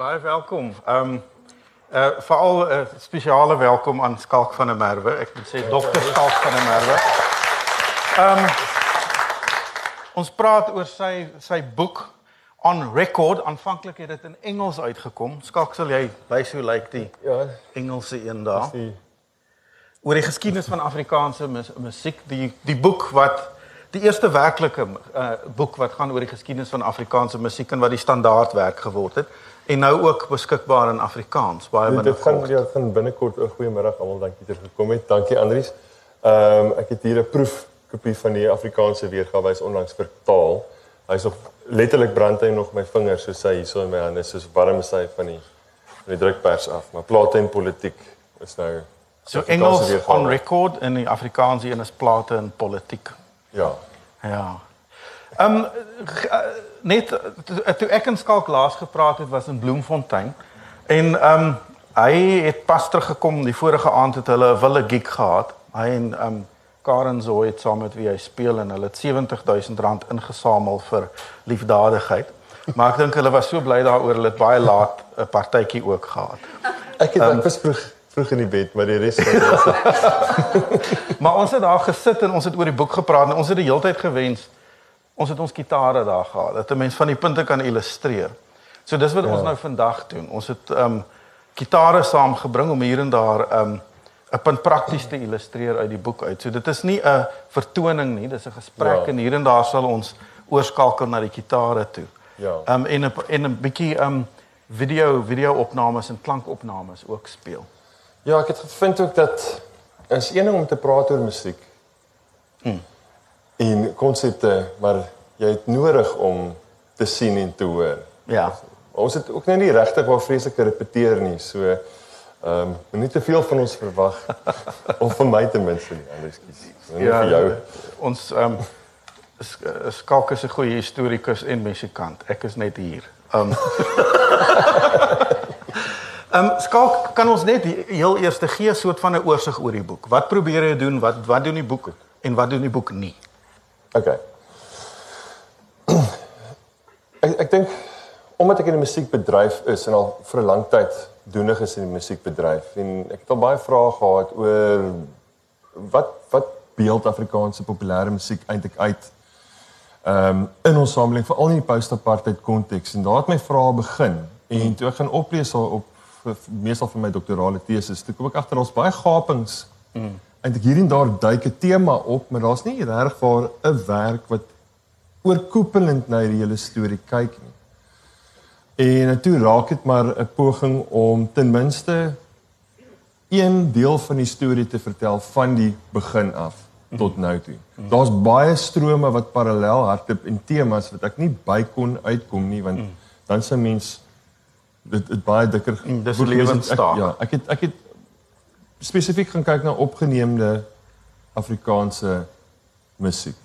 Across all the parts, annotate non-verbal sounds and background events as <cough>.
Baie welkom. Ehm um, uh veral 'n uh, spesiale welkom aan Skalk van der Merwe. Ek moet sê dokter Skalk van der Merwe. Ehm um, ons praat oor sy sy boek on record. Aanvanklik het dit in Engels uitgekom. Skalk sal jy wys hoe lyk die Ja, Engelse een daar? die Oor die geskiedenis van Afrikaanse mus- musiek, die die boek wat die eerste werklike uh, boek wat gaan oor die geskiedenis van Afrikaanse musiek en wat die standaardwerk geword het en nou ook beskikbaar in Afrikaans. Baie dit, dit gaan ja, van binnekort 'n goeiemiddag almal, dankie dat jy gekom het. Dankie Andries. Ehm um, ek het hier 'n proefkopie van die Afrikaanse weergawe hy's onlangs vertaal. Hy's nog letterlik brand hy nog my vingers soos hy hierso in my hande soos warm is hy van die van die drukpers af. Maar plate en politiek is nou So Engels weergawe. on record en die Afrikaanse een is plate en politiek. Ja. Ja. Ehm um, net toe, toe ek en Skalk laas gepraat het was in Bloemfontein en ehm um, hy het pas teruggekom die vorige aand het hulle 'n wille gig gehad. Hy en ehm um, Karen Zoe het saam met wie hy speel en hulle het 70000 rand ingesamel vir liefdadigheid. Maar ek dink hulle was so bly daaroor hulle het baie laat 'n partytjie ook gehad. Ek het um, ek was vroeg vroeg in die bed, maar die res van mense <laughs> Maar ons het daar gesit en ons het oor die boek gepraat en ons het die hele tyd gewens ons het ons gitare daar gehad dat 'n mens van die punte kan illustreer. So dis wat ja. ons nou vandag doen. Ons het ehm um, gitare saamgebring om hier en daar ehm um, 'n punt prakties te illustreer uit die boek uit. So dit is nie 'n vertoning nie, dis 'n gesprek Ja. en hier en daar sal ons oorskakel na die gitare toe. Ja. Ehm um, en 'n en 'n bietjie ehm um, video video-opnames en klankopnames ook speel. Ja, ek het gevind ook dat is een ding om te praat oor musiek. Hmm. En konsepte, maar jy het nodig om te sien en te hoor. Ja. Ons het ook nou nie regtig waar vreeslike repeteer nie. So ehm um, moenie te veel van ons verwag <laughs> of van my ten minste nie, anders kies. Nie ja, vir jou. Ons ehm um, Skalk is 'n goeie historikus en musikant. Ek is net hier. Ehm um, <laughs> Ehm um, Skalk, kan ons net heel eers gee 'n soort van 'n oorsig oor die boek. Wat probeer jy doen? Wat wat doen die boek en wat doen die boek nie? Okay. <clears throat> Ek ek dink omdat ek in die musiekbedryf is en al vir 'n lang tyd doenig is in die musiekbedryf en ek het al baie vrae gehad oor wat wat beeld Afrikaanse populêre musiek eintlik uit ehm um, in ons samelewing veral in die post-apartheid konteks en daar het my vrae begin en toe ek gaan oplees op vir- meestal vir my doktorale tesis toe kom ek agter ons baie gapings mm. Eintlik hier en daar duik 'n tema op maar daar's nie regtig waar 'n werk wat oorkoepelend na die hele storie kyk nie. En toe raak dit maar 'n poging om ten minste een deel van die storie te vertel van die begin af tot nou toe. Daar's baie strome wat parallel hardloop en temas wat ek nie by kon uitkom nie want dan sou mens dit dit baie dikker Mm, dis lewensstaak. Ek, ja, ek het ek het spesifiek gaan kyk na opgeneemde Afrikaanse musiek.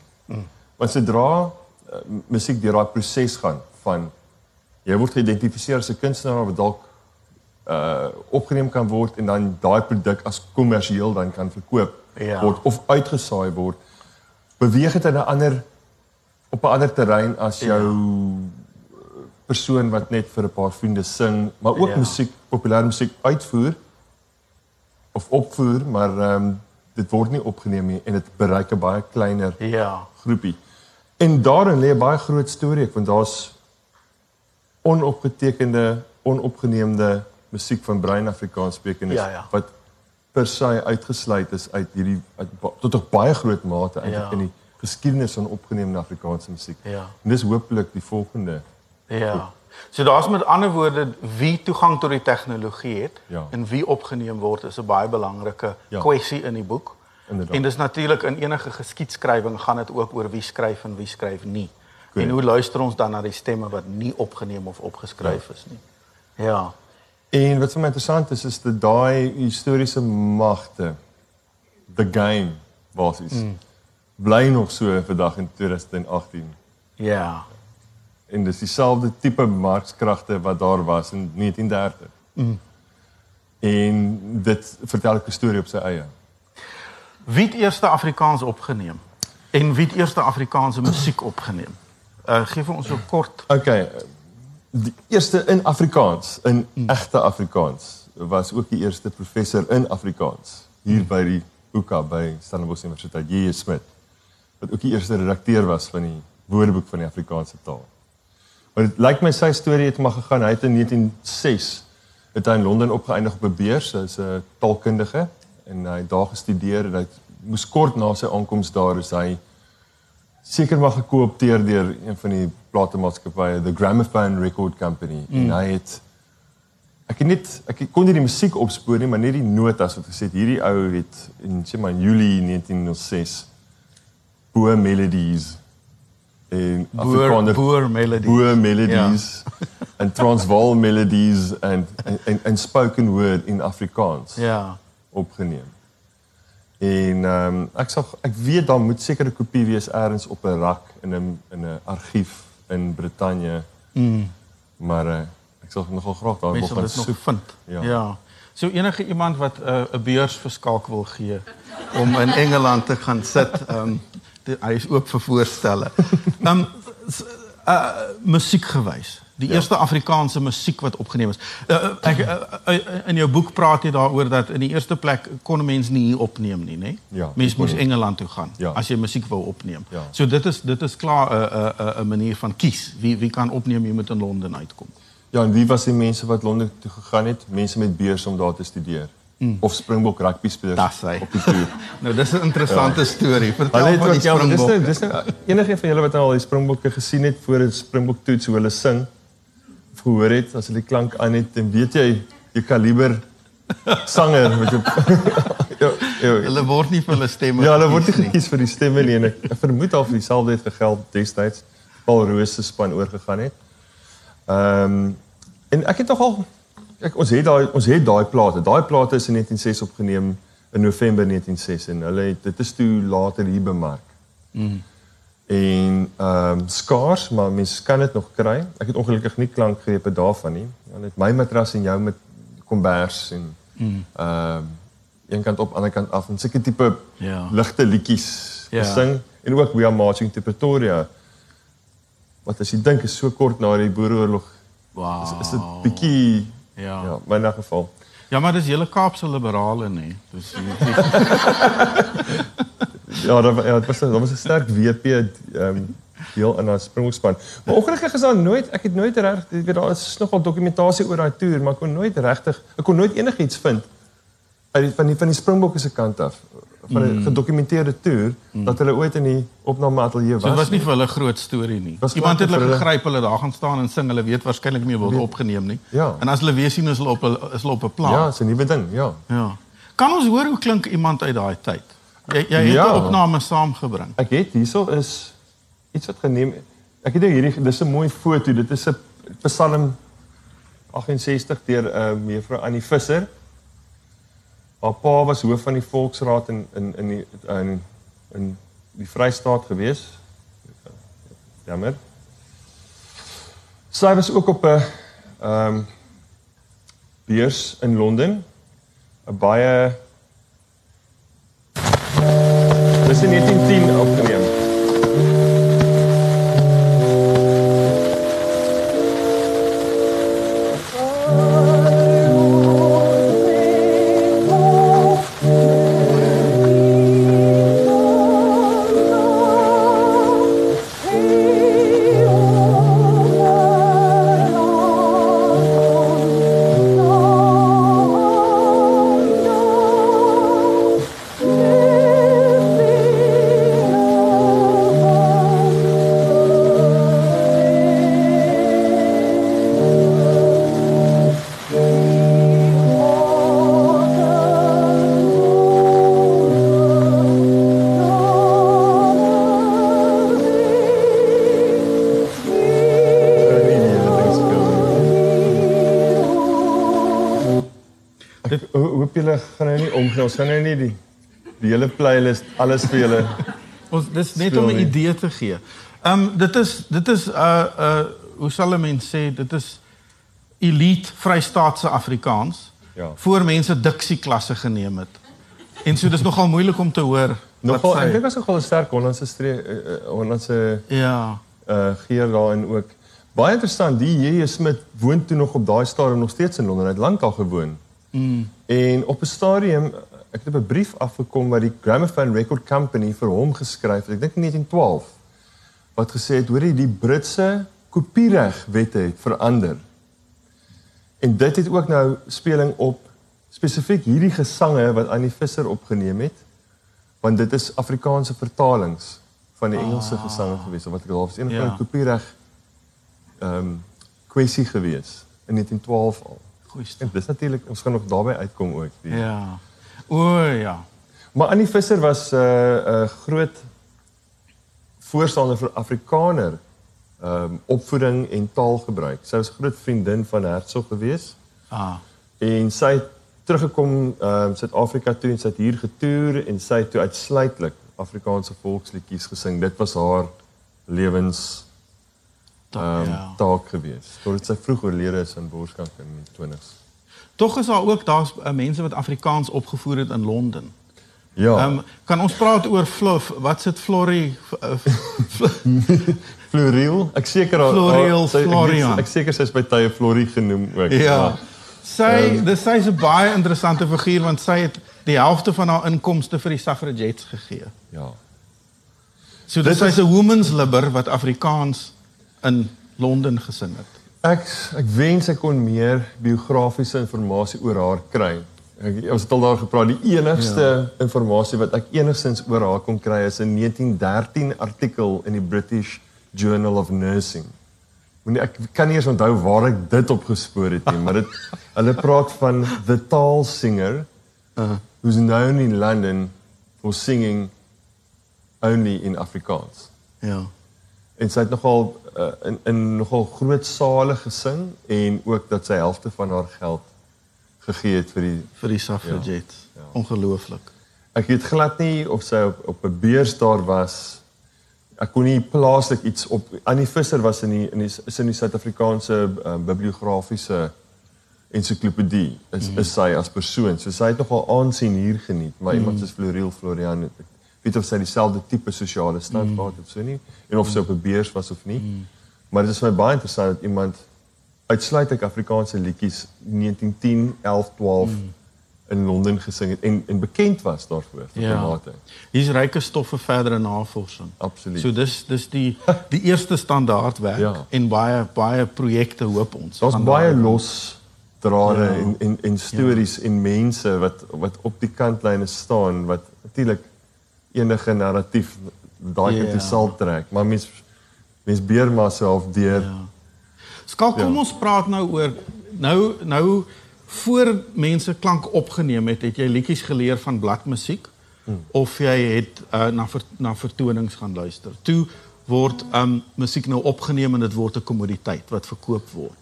Want sodra uh, musiek deur daai proses gaan van jy word geïdentifiseer as 'n kunstenaar wat dalk uh opgeneem kan word en dan daai produk as kommersieel dan kan verkoop Ja. word of uitgesaai word beweeg dit in 'n ander op 'n ander terrein as jou ja. persoon wat net vir 'n paar vriende sing maar ook Ja. ja. musiek populêre musiek uitvoer of opvoer maar ehm um, dit word nie opgeneem nie en dit bereik 'n baie kleiner Ja. groepie. En daarin lê 'n baie groot storie want daar's onopgetekende, onopgeneemde musiek van brein Afrikaans sprekendes Ja, ja. wat per se uitgesluit is uit hierdie uit, tot 'n baie groot mate eintlik Ja. in die geskiedenis van opgeneemde Afrikaanse musiek. Ja. En dis hopelik die volgende. Ja. So daar's met ander woorde wie toegang tot die tegnologie het Ja. en wie opgeneem word is 'n baie belangrike Ja. kwessie in die boek. Inderdaad. En dis natuurlik in enige geskiedskrywing gaan dit ook oor wie skryf en wie skryf nie. Korrek. En hoe luister ons dan na die stemme wat nie opgeneem of opgeskryf is nie. Ja. En wat vir my interessant is is dat daai historiese magte the game basies mm. bly nog so vandag in 2018. Ja. En dis dieselfde tipe markskragte wat daar was in 1930. Mm. En dit vertel 'n storie op sy eie. Wie het eerste Afrikaans opgeneem? En wie het eerste Afrikaanse musiek opgeneem? Uh gee vir ons so kort. Okay. die eerste in Afrikaans, in egte Afrikaans, was ook die eerste professor in Afrikaans hier by die UCA by Stellenbosch Universiteit, J.J. Smit, wat ook die eerste redakteur was van die Woordeboek van die Afrikaanse taal. Maar dit lyk my sy storie het maar gegaan. Hy het in 1906 het hy in Londen opgeëindig op 'n beurs as 'n taalkundige en hy het daar gestudeer en hy moes kort na sy aankoms daar is hy seker maar gekoopteer deur een van die platemaatskappye, the Gramophone Record Company. Mm. En hy het ek het net ek kon nie die musiek opspoor nie, maar net die notas wat gesê het hierdie ou het in sê maar in Julie 1906 Boer Melodies en Afrikaner Boer Melodies. Boer Melodies ja. <laughs> en Transvaal Melodies en en en spoken word in Afrikaans. Ja. opgeneem. En ehm um, ek sal ek weet daar moet seker 'n kopie wees elders op 'n rak in 'n in 'n argief in Brittanje. Mm. Maar uh, ek sal nogal graag daar wil gaan soek vind. Ja. ja. So enige iemand wat 'n uh, beurs vir skalk wil gee om in Engeland te gaan sit, ehm um, hy is oop vir voorstelle. <laughs> Ehm um, uh, musiek gewys. Die ja. eerste Afrikaanse musiek wat opgeneem is. Uh, ek uh, uh, in jou boek praat jy daaroor dat in die eerste plek kon 'n mens nie hier opneem nie, nê? Ja, mens moes Engeland toe gaan ja. as jy musiek wou opneem. Ja. So dit is dit is klaar 'n uh, 'n uh, 'n uh, manier van kies. Wie wie kan opneem jy moet in Londen uitkom. Ja, en wie was die mense wat Londen toe gegaan het? Mense met beurs om daar te studeer. Mm. Of Springbok rugby spelers op die toer. <laughs> nou dis 'n interessante ja. storie. Vertel van die Springbok. Ja, dis dis enige van julle wat nou al die Springbokke gesien het voor 'n Springbok toets hoe hulle sing gehoor het as hulle die klank aan het en weet jy jy kaliber sanger met jou <laughs> ja, ja, hulle word nie vir hulle stemme Ja, hulle word nie gekies vir die stemme nie en ek, ek vermoed al vir dieselfde het gegeld destyds Paul Roos se span oorgegaan het. Ehm um, en ek het nogal ek ons het daai ons het daai plate. Daai plate is in 1906 opgeneem in November 1906 en hulle het dit is toe later hier bemark. Mm en ehm um, skaars maar mens kan dit nog kry. Ek het ongelukkig nie klankgrepe daarvan nie. Ja, net my matras en jou met kombers en mm. ehm um, een kant op ander kant af en seker tipe ja. ligte liedjies ja. gesing en ook we are marching to Pretoria. Wat as jy dink is so kort na die Boereoorlog. Wow. Is, is dit bietjie ja. ja, maar in 'n geval. Ja, maar dis hele Kaapse liberale nê. Dis <laughs> ja, daar ja, dit was daar was 'n sterk WP ehm um, deel in ons Springbokspan. Maar ongelukkig is daar nooit ek het nooit reg ek weet daar is nogal dokumentasie oor daai toer, maar ek kon nooit regtig ek kon nooit enigiets vind uit die, van die van die Springbokke se kant af van 'n mm. gedokumenteerde toer mm. dat hulle ooit in die opname ateljee was. So dit was nie vir hulle groot storie nie. Iemand het hulle gegryp, hulle daar gaan staan en sing, hulle weet waarskynlik nie word opgeneem nie. Ja. En as hulle weer sien is hulle op is hulle op 'n plan. Ja, dis 'n nuwe ding, ja. Ja. Kan ons hoor hoe klink iemand uit daai tyd? Jy jy het ja. 'n opname saamgebring. Ek het hierso is iets wat geneem. Ek het nou hierdie dis 'n mooi foto. Dit is 'n Psalm 68 deur 'n uh, mevrou Annie Visser. Haar pa was hoof van die volksraad in in in die in in die Vrystaat gewees. Jammer. Sy was ook op 'n ehm um, beurs in Londen. 'n Baie Dis in 1910 opgeneem. Ons gaan nou nie die die hele playlist alles vir julle <laughs> ons dis net om 'n idee te gee. Ehm um, dit is dit is 'n uh, 'n uh, hoe sal 'n mens sê dit is elite Vrystaatse Afrikaans. Ja. Voor mense diksie klasse geneem het. En so dis nogal moeilik om te hoor. Nogal ek dink was nogal 'n sterk Hollandse streek uh, Hollandse ja. uh geer daarin ook. Baie interessant, die J.J. Smith woon toe nog op daai stadium nog steeds in Londen. Hy het lankal gewoon. Mm. En op 'n stadium ek het 'n brief afgekom wat die Gramophone Record Company vir hom geskryf het. Ek dink in 1912 wat gesê het hoor jy die Britse kopieregwette het verander. En dit het ook nou speling op spesifiek hierdie gesange wat Annie Visser opgeneem het want dit is Afrikaanse vertalings van die Engelse Ah. gesange gewees wat ek al was een Ja. van die kopiereg ehm um, kwessie gewees in 1912 al. Goeie En dis natuurlik ons gaan nog daarbey uitkom ook. Die, Ja. O ja. Maar Annie Visser was 'n uh, 'n groot voorstander vir Afrikaner ehm um, opvoeding en taalgebruik. Sy was 'n groot vriendin van Hertzog gewees Ah. en sy het teruggekom ehm um, Suid-Afrika toe en sy het hier getoer en sy het toe uitsluitlik Afrikaanse volksliedjies gesing. Dit was haar lewens ehm um, ja. taak gewees. Totdat sy vroeg oorlede is aan borskanker in die 20's. Tog is daar ook daar's uh, mense wat Afrikaans opgevoer het in Londen. Ja. Ehm um, kan ons praat oor Fluff? Wat sit Florie uh, <laughs> Floriel, ek seker haar Floriel Florian. Ek seker sy's by tye Florie genoem ook. Ja. Sy Ehm. dis sy's 'n baie interessante figuur want sy het die helfte van haar inkomste vir die suffragettes gegee. Ja. So dis sy's 'n women's libber wat Afrikaans in Londen gesing het. Ek ek wens ek kon meer biografiese inligting oor haar kry. Ek ons het al daar gepraat. Die enigste ja. inligting wat ek enigstens oor haar kon kry is 'n 1913 artikel in die British Journal of Nursing. Moenie ek kan nie eens onthou waar ek dit opgespoor het nie, maar dit <laughs> hulle praat van the tall singer uh, who's known in London for singing only in Afrikaans. Ja. En sy het nogal uh, in in nogal groot sale gesing en ook dat sy helfte van haar geld gegee het vir die vir die suffragettes. Ja, ja. Ongelooflik. Ek weet glad nie of sy op op 'n beurs daar was. Ek kon nie plaaslik iets op Annie Visser was in die in die is in die Suid-Afrikaanse uh, bibliografiese ensiklopedie. Is mm. is sy as persoon. So sy het nogal aansien hier geniet, maar mm. iemand soos Floriel Florian het ek weet of sy dieselfde tipe sosiale stand mm. gehad het of so nie en of sy op 'n beurs was of nie. Mm. Maar dit is vir my baie interessant dat iemand uitsluitlik Afrikaanse liedjies 1910, 11, 12 mm. in Londen gesing het en en bekend was daarvoor 'n Ja. mate. Hier's ryke stof vir verdere navorsing. Absoluut. So dis dis die die eerste standaard werk <laughs> Ja. en baie baie projekte hoop ons. Daar's baie daar- los drade ja. en en en stories ja. en mense wat wat op die kantlyne staan wat natuurlik enige narratief daai Ja. kant toe sal trek, maar mens mens beer maar self deur. Ja. Skalk, kom Ja. ons praat nou oor nou nou voor mense klank opgeneem het, het jy liedjies geleer van bladmusiek hmm. of jy het uh, na ver, na vertonings gaan luister. Toe word um musiek nou opgeneem en dit word 'n kommoditeit wat verkoop word.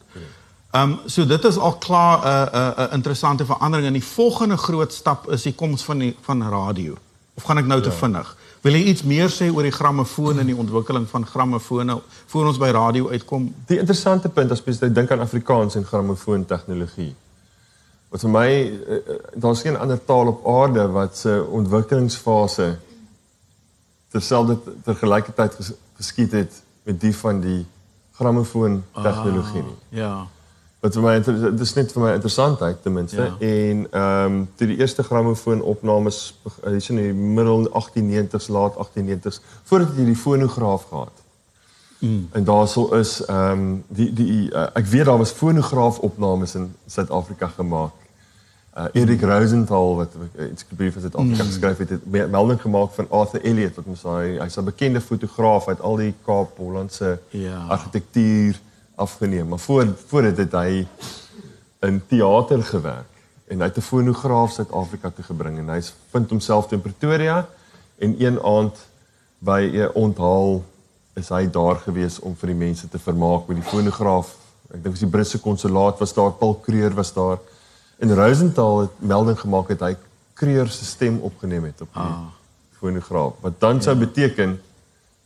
Um so dit is al klaar 'n uh, 'n uh, uh, interessante verandering en die volgende groot stap is die koms van die van radio. Of gaan ek nou ja. te vinnig? Wil jy iets meer sê oor die grammofoon en die ontwikkeling van grammofone voor ons by radio uitkom? Die interessante punt as mens dink aan Afrikaans en grammofoon tegnologie. Wat vir my uh, uh, daar's geen ander taal op aarde wat se ontwikkelingsfase terselfde tergelykertyd ges, geskied het met die van die grammofoon tegnologie nie. Ja. Wat vir my dit is net vir my interessantheid ten minste Ja. ja. en ehm um, toe die eerste grammofoon opnames hier's in die middel 1890s laat 1890s voordat jy die fonograaf gehad. Mm. En daarso is ehm um, die die uh, ek weet daar was fonograaf opnames in Suid-Afrika gemaak. Uh, Erik mm. Rosenthal wat iets brief in Suid-Afrika mm. geskryf het, het me- melding gemaak van Arthur Elliot wat mos hy hy's 'n bekende fotograaf uit al die Kaap Hollandse Ja. argitektuur afgeneem. Maar voor voor dit het hy in teater gewerk en hy het 'n fonograaf Suid-Afrika toe gebring en hy vind homself in Pretoria en een aand by 'n onthaal is hy daar gewees om vir die mense te vermaak met die fonograaf. Ek dink die Britse konsulaat was daar, Paul Kreur was daar. En Rosenthal het melding gemaak dat hy Kreur se stem opgeneem het op die ah. fonograaf. Wat dan ja. sou beteken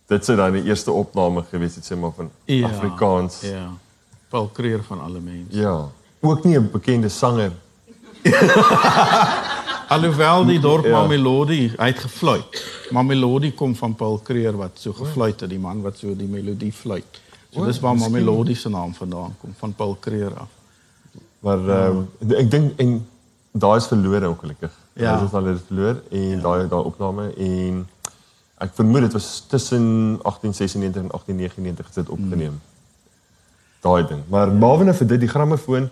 dit sou dan die eerste opname gewees het sê maar van ja. Afrikaans. Ja. Ja. Paul Kreer van alle mense. ja. Ook nie 'n bekende sanger. <laughs> Alhoewel die dorp Ja. ja. Mamelodi, hy het gefluit. Mamelodi kom van Paul Kreer wat so gefluit het, die man wat so die melodie fluit. So dis waar my melodie se naam vandaan kom van Paul Creer af. Maar ehm um, ek dink en daai is verlore ongelukkig. Ja. Dit is al dit verloor en ja. daai daai opname en ek vermoed dit was tussen 1896 en 1899 dit opgeneem. Mm. Daai ding. Maar behalwe vir dit die grammofoon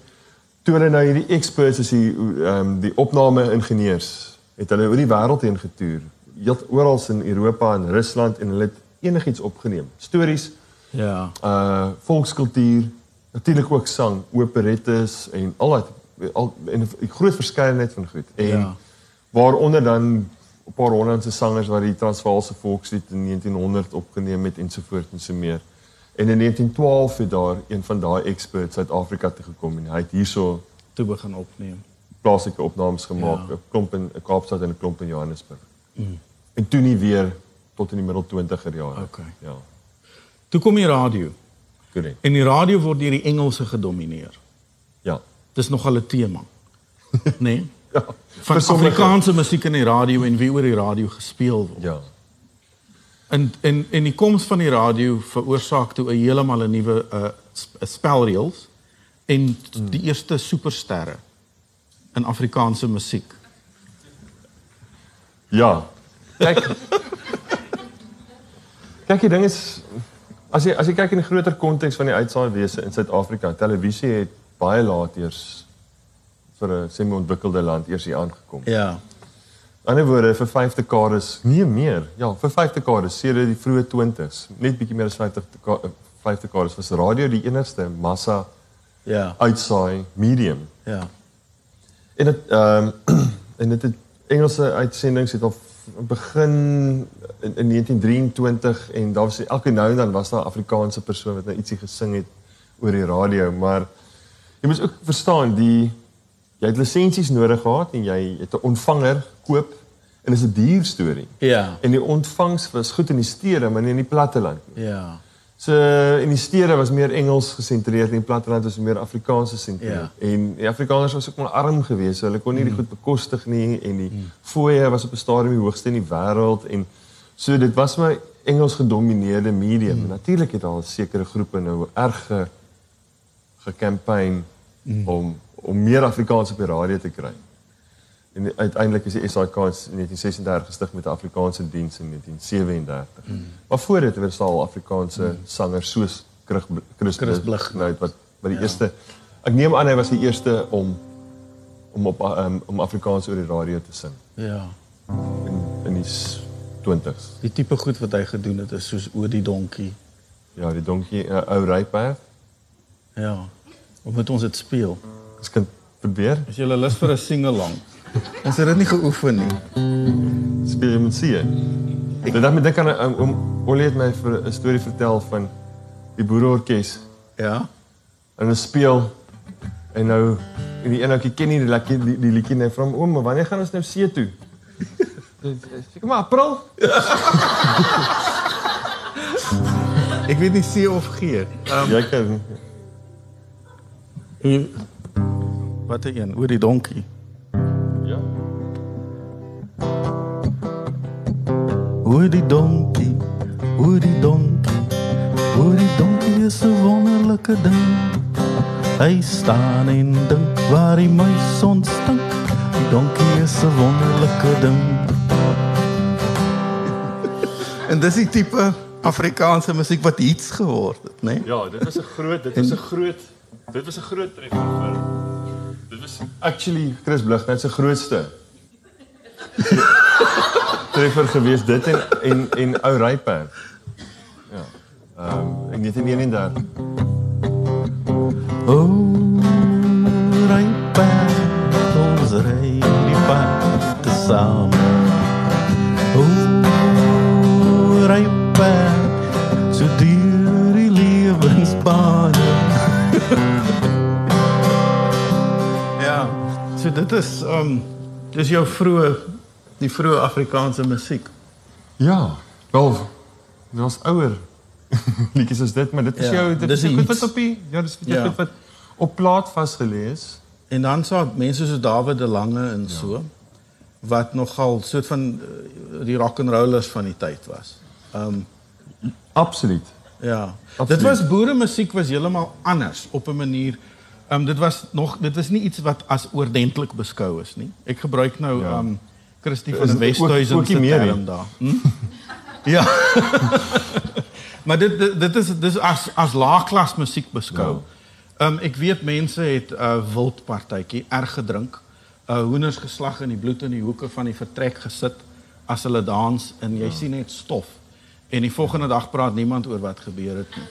toe hulle nou hierdie experts is die ehm um, die opname ingenieurs het hulle oor die wêreld heen getoer. Heel oral in Europa en Rusland en hulle het enigiets opgeneem. Stories, Ja. uh volkskultuur, natuurlik ook sang, operettes en al daai al en 'n groot verskeidenheid van goed. En Ja. ja. waaronder dan 'n paar Hollandse sangers wat die Transvaalse volkslied in 1900 opgeneem het en so voort en so meer. En in 1912 het daar een van daai experts Suid-Afrika toe gekom en hy het hierso Toe begin opneem. plaaslike opnames gemaak, Ja. 'n klomp in Kaapstad en 'n klomp in Johannesburg. Mm. En toe nie weer tot in die middel 20er jare. Okay. Ja. Toe kom die radio. Korrek. En die radio word deur die Engelse gedomeineer. Ja. Dis nogal 'n tema. <laughs> Nee. Ja. Van Vir sommige- Afrikaanse musiek in die radio en wie oor die radio gespeel word. Ja. En en en die koms van die radio veroorsaak toe 'n heeltemal 'n nuwe uh sp- spelreëls en die eerste supersterre in Afrikaanse musiek. Ja. Kyk. kyk, die ding is as jy as jy kyk in die groter konteks van die uitsaaiwese in Suid-Afrika, televisie het baie laat eers vir 'n semi-ontwikkelde land eers hier aangekom. Ja. Ander woorde vir 5 dekades, nee meer. Ja, vir 5 dekades sedert die vroeë 20s, net bietjie meer as 50 deka- 5 dekades was radio die enigste massa Ja. uitsaai medium. Ja. En dit ehm <clears throat> en dit het Engelse uitsendings het al begin in, in 1923 en daar was elke nou en dan was daar 'n Afrikaanse persoon wat nou ietsie gesing het oor die radio, maar jy moet ook verstaan die jy het lisensies nodig gehad en jy het 'n ontvanger koop en dit is 'n duur storie. Ja. En die ontvangs was goed in die stede, maar nie in die platteland nie. Ja. So in die stede was meer Engels gesentreerd en die platteland was meer Afrikaans gesentreerd. Ja. En die Afrikaners was ook maar arm geweest. So hulle kon nie die goed bekostig nie en die fooie was op 'n stadium die hoogste in die wêreld en so dit was maar Engels gedomeineerde medium. Mm. Natuurlik het daar sekere groepe nou erg ge, gekampanje mm. om om meer Afrikaans op die radio te kry. En uiteindelik is die SAK in 1936 gestig met 'n Afrikaanse diens in 1937. Mm. Maar voor dit was daar al Afrikaanse mm. sangers soos Chris Chris, Blig. nou wat wat die ja. eerste ek neem aan hy was die eerste om om op um, om Afrikaans oor die radio te sing Ja. in in die s- 20s. Die tipe goed wat hy gedoen het is soos oor die donkie. Ja, die donkie uh, ou ryperd. Ja. Of moet ons dit speel? Ek kan probeer. As jy lus vir 'n sing-along. Ons het dit nie geoefen nie. Speel jy met see. Ek dit met dink aan om Olie het my vir 'n storie vertel van die boereorkes Ja. en hulle speel en nou en die een ouetjie ken nie die lekker die, die liedjie net van oom, maar wanneer gaan ons nou see toe? <laughs> Seker maar April. <laughs> Ek weet nie C of G. Ehm Jy kan um, wat 'n een oor die donkie. ja. Oor die donkie, oor die donkie. Oor die donkie is 'n wonderlike ding. Hy staan en dink waar die muis ontstink. Die donkie is 'n wonderlike ding. <laughs> en dis die tipe Afrikaanse musiek wat hits geword het, né? Nee? Ja, dit was 'n groot, dit was 'n groot, dit was 'n groot treffer vir dit was actually Chris Blig net sy grootste <laughs> treffer gewees dit en en en ou ryperd. Ja. Ehm um, in 1931. Oh, ry pad, ons ry die pad te saam. Oh, ry so dit is um dis jou vroeë die vroeë Afrikaanse musiek. Ja, wel ons ouer <laughs> liedjies is dit, maar dit is Ja, jou dit dis is goed wat op die ja, dis Ja. goed wat op plaat vasgelees. En dan so mense soos David de Lange en so wat nogal soort van eh, die rock and rollers van die tyd was. Um Absoluut. Ja. Absoluut. Dit was boere musiek was heeltemal anders op 'n manier. Ehm um, dit was nog dit was nie iets wat as oordentlik beskou is nie. Ek gebruik nou ehm ja. um, Christie van Westhuizen se term daar. Hm? <laughs> ja. <laughs> maar dit, dit dit is dis as as laagklas musiek beskou. Ja. Ehm um, ek weet mense het 'n uh, wildpartytjie erg gedrink. Uh hoenders geslag in die bloed in die hoeke van die vertrek gesit as hulle dans en jy ja. sien net stof. En die volgende dag praat niemand oor wat gebeur het nie.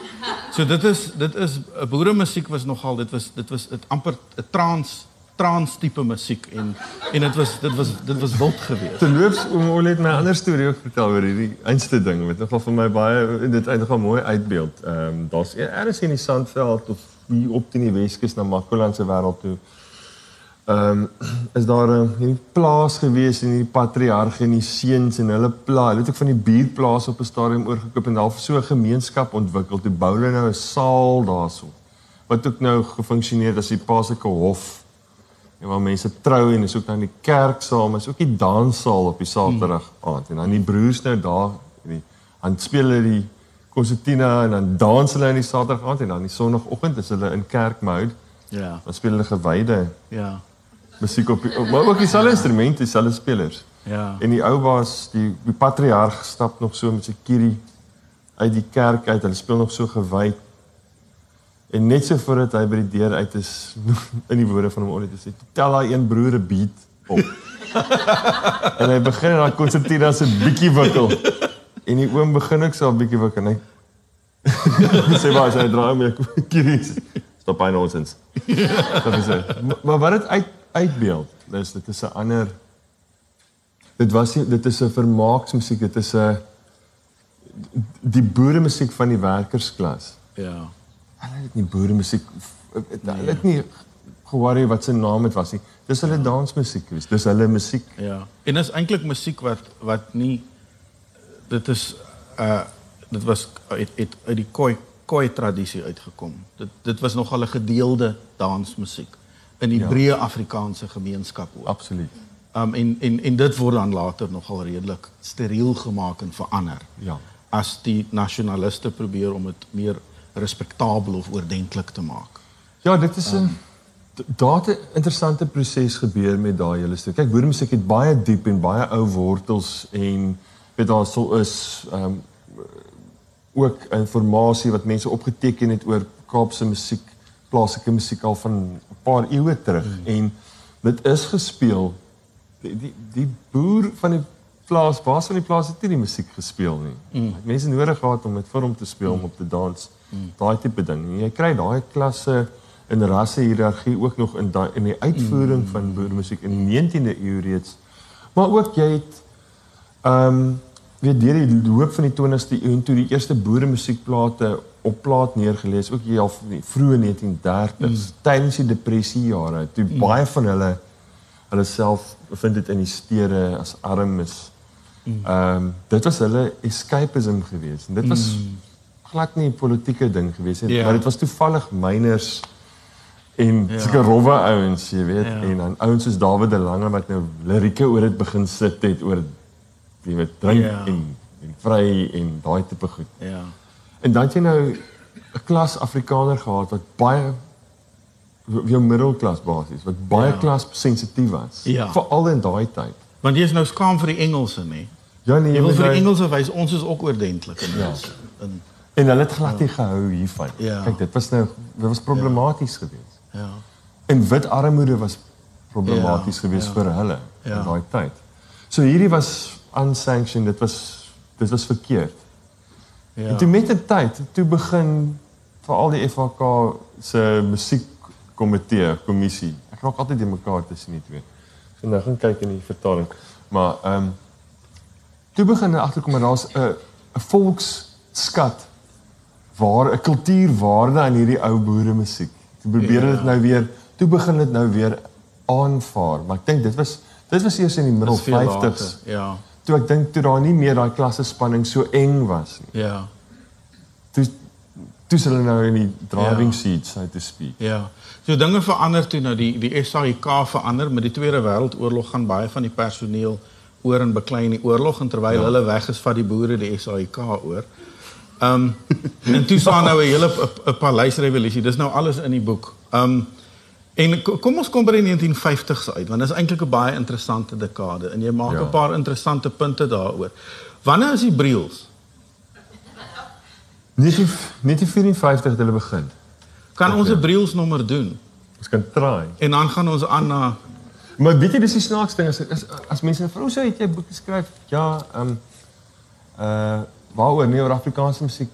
So dit is dit is 'n boere musiek was nogal dit was dit was dit amper 'n trans trans tipe musiek en en dit was dit was dit was wild geweest. Terloops oom Olie het my 'n ander storie ook vertel oor hierdie einste ding wat nogal vir my baie dit eintlik 'n mooi uitbeeld. Ehm um, daar's eers in die Sandveld of hier op teen die Weskus na Makoland se wêreld toe. Ehm um, <clears throat> is daar 'n hierdie plaas gewees en hierdie patriarg en die seuns en hulle pla, hulle het ook van die buurtplaas op 'n stadium oorgekoop en half so 'n gemeenskap ontwikkel. Toe bou hulle nou 'n saal daarso. Wat ook nou gefunksioneer as die paaseke hof en waar mense trou en is ook dan die kerksaal, maar is ook die danssaal op die Saterdag aand. En dan die broers nou daar, die aan speel hulle die konsertina en dan dans hulle in die Saterdag aand en dan die Sondagoggend is hulle in kerkmode. Ja. Dan speel hulle gewyde. Ja. Musiek op, op maar ook dieselfde instrumente, dieselfde spelers. Ja. En die ou was die die patriarg stap nog so met sy kierie uit die kerk uit. Hulle speel nog so gewyd En net so voordat hy by die deur uit is <laughs> in die woorde van hom Ollie te sê, tel daai een broer 'n beat op. <laughs> en hy begin daai konsertina se bietjie wikkel. En die oom begin ook so 'n bietjie wikkel en hy <laughs> sê maar sy draai my kies. Stop by nonsens. Wat is dit? Maar wat dit uit uitbeeld, dis dit is 'n ander dit was dit is 'n vermaaksmusiek, dit is 'n die boere musiek van die werkersklas. Ja hulle het nie boere musiek hulle het nie gehoor wat se naam dit was nie. Dis hulle ja. dansmusiek. Dis hulle musiek. Ja. En is eintlik musiek wat wat nie dit is uh dit was uit uit uit die koi koi tradisie uitgekom. Dit dit was nogal 'n gedeelde dansmusiek in die ja. breë Afrikaanse gemeenskap ook. Absoluut. Um en en en dit word dan later nogal redelik steriel gemaak en verander. Ja. As die nasionaliste probeer om dit meer respektabel of oordentlik te maak. Ja, dit is 'n um, daar het 'n interessante proses gebeur met daai hele stuk. Kyk, boeremusiek het baie diep en baie ou wortels en weet daar sou is ehm um, ook inligting wat mense opgeteken het oor Kaapse musiek, plaaslike musiek al van 'n paar eeue terug mm. en dit is gespeel die die, die boer van die plaas, baas van die plaas het nie die musiek gespeel nie. Mm. Mense nodig gehad om dit vir hom te speel mm. om op te dans. Mm daai tipe ding. Jy kry daai klasse in rasse hiërargie ook nog in daai in die uitvoering mm. van boermusiek in die 19de eeu reeds. Maar ook jy het ehm um, weet deur die loop van die 20ste eeu toe die eerste boermusiekplate op plaat neergelees ook hier al die vroeë 1930s mm. tydens die depressie jare toe mm. baie van hulle hulle self bevind dit in die stede as arm is. Mm. Ehm mm. um, dit was hulle escapism geweest en dit was mm glad nie 'n politieke ding gewees nie, ja. maar dit was toevallig myners en ja. seker rowwe ouens, jy weet, ja. en dan ouens soos David de Lange wat nou lirieke oor dit begin sit het oor jy weet drink ja. en en vry en daai tipe goed. Ja. En dan jy nou 'n klas Afrikaner gehad wat baie jou middelklas basies wat baie ja. klas sensitief was. Ja. Veral in daai tyd. Want jy is nou skaam vir die Engelse, nê? Ja nee, jy wil vir die Engelse wys ons is ook oordentlik in ja. ons. In En hulle het glad nie gehou hiervan. Ja. Kyk, dit was nou dit was problematies ja. geweest. Ja. En wit armoede was problematies ja. geweest ja. vir hulle ja. in daai tyd. So hierdie was unsanctioned, dit was dit was verkeerd. Ja. En toe met die tyd, toe begin veral die FHK se musiekkomitee, kommissie. Ek raak altyd die mekaar tussen die twee. So nou gaan kyk in die vertaling. Maar ehm um, toe begin hulle agterkom dat daar's 'n 'n volksskat waar 'n kultuurwaarde aan hierdie ou boere musiek. Toe probeer ja. dit nou weer, toe begin dit nou weer aanvaar, maar ek dink dit was dit was eers in die middel 50s. Ja. Toe ek dink toe daar nie meer daai klasse spanning so eng was nie. Ja. Toe toe hulle nou in die driving ja. seat so to speak. Ja. So dinge verander toe nou die die SAIK verander met die Tweede Wêreldoorlog gaan baie van die personeel oor en beklei in die oorlog en terwyl ja. hulle weg is vat die boere die SAIK oor. Ehm um, en toe staan nou 'n hele 'n paleisrevolusie. Dis nou alles in die boek. Ehm um, en kom ons kom by die 1950s uit want dit is eintlik 'n baie interessante dekade en jy maak 'n ja. paar interessante punte daaroor. Wanneer is die Briels? 1954 het hulle begin. Kan ons 'n Briels nommer doen? Ons kan try. En dan gaan ons aan na Maar weet jy dis die snaaks ding as as, as mense vra sê het jy boek geskryf? Ja, ehm um, uh waaroor nie oor Afrikaanse musiek.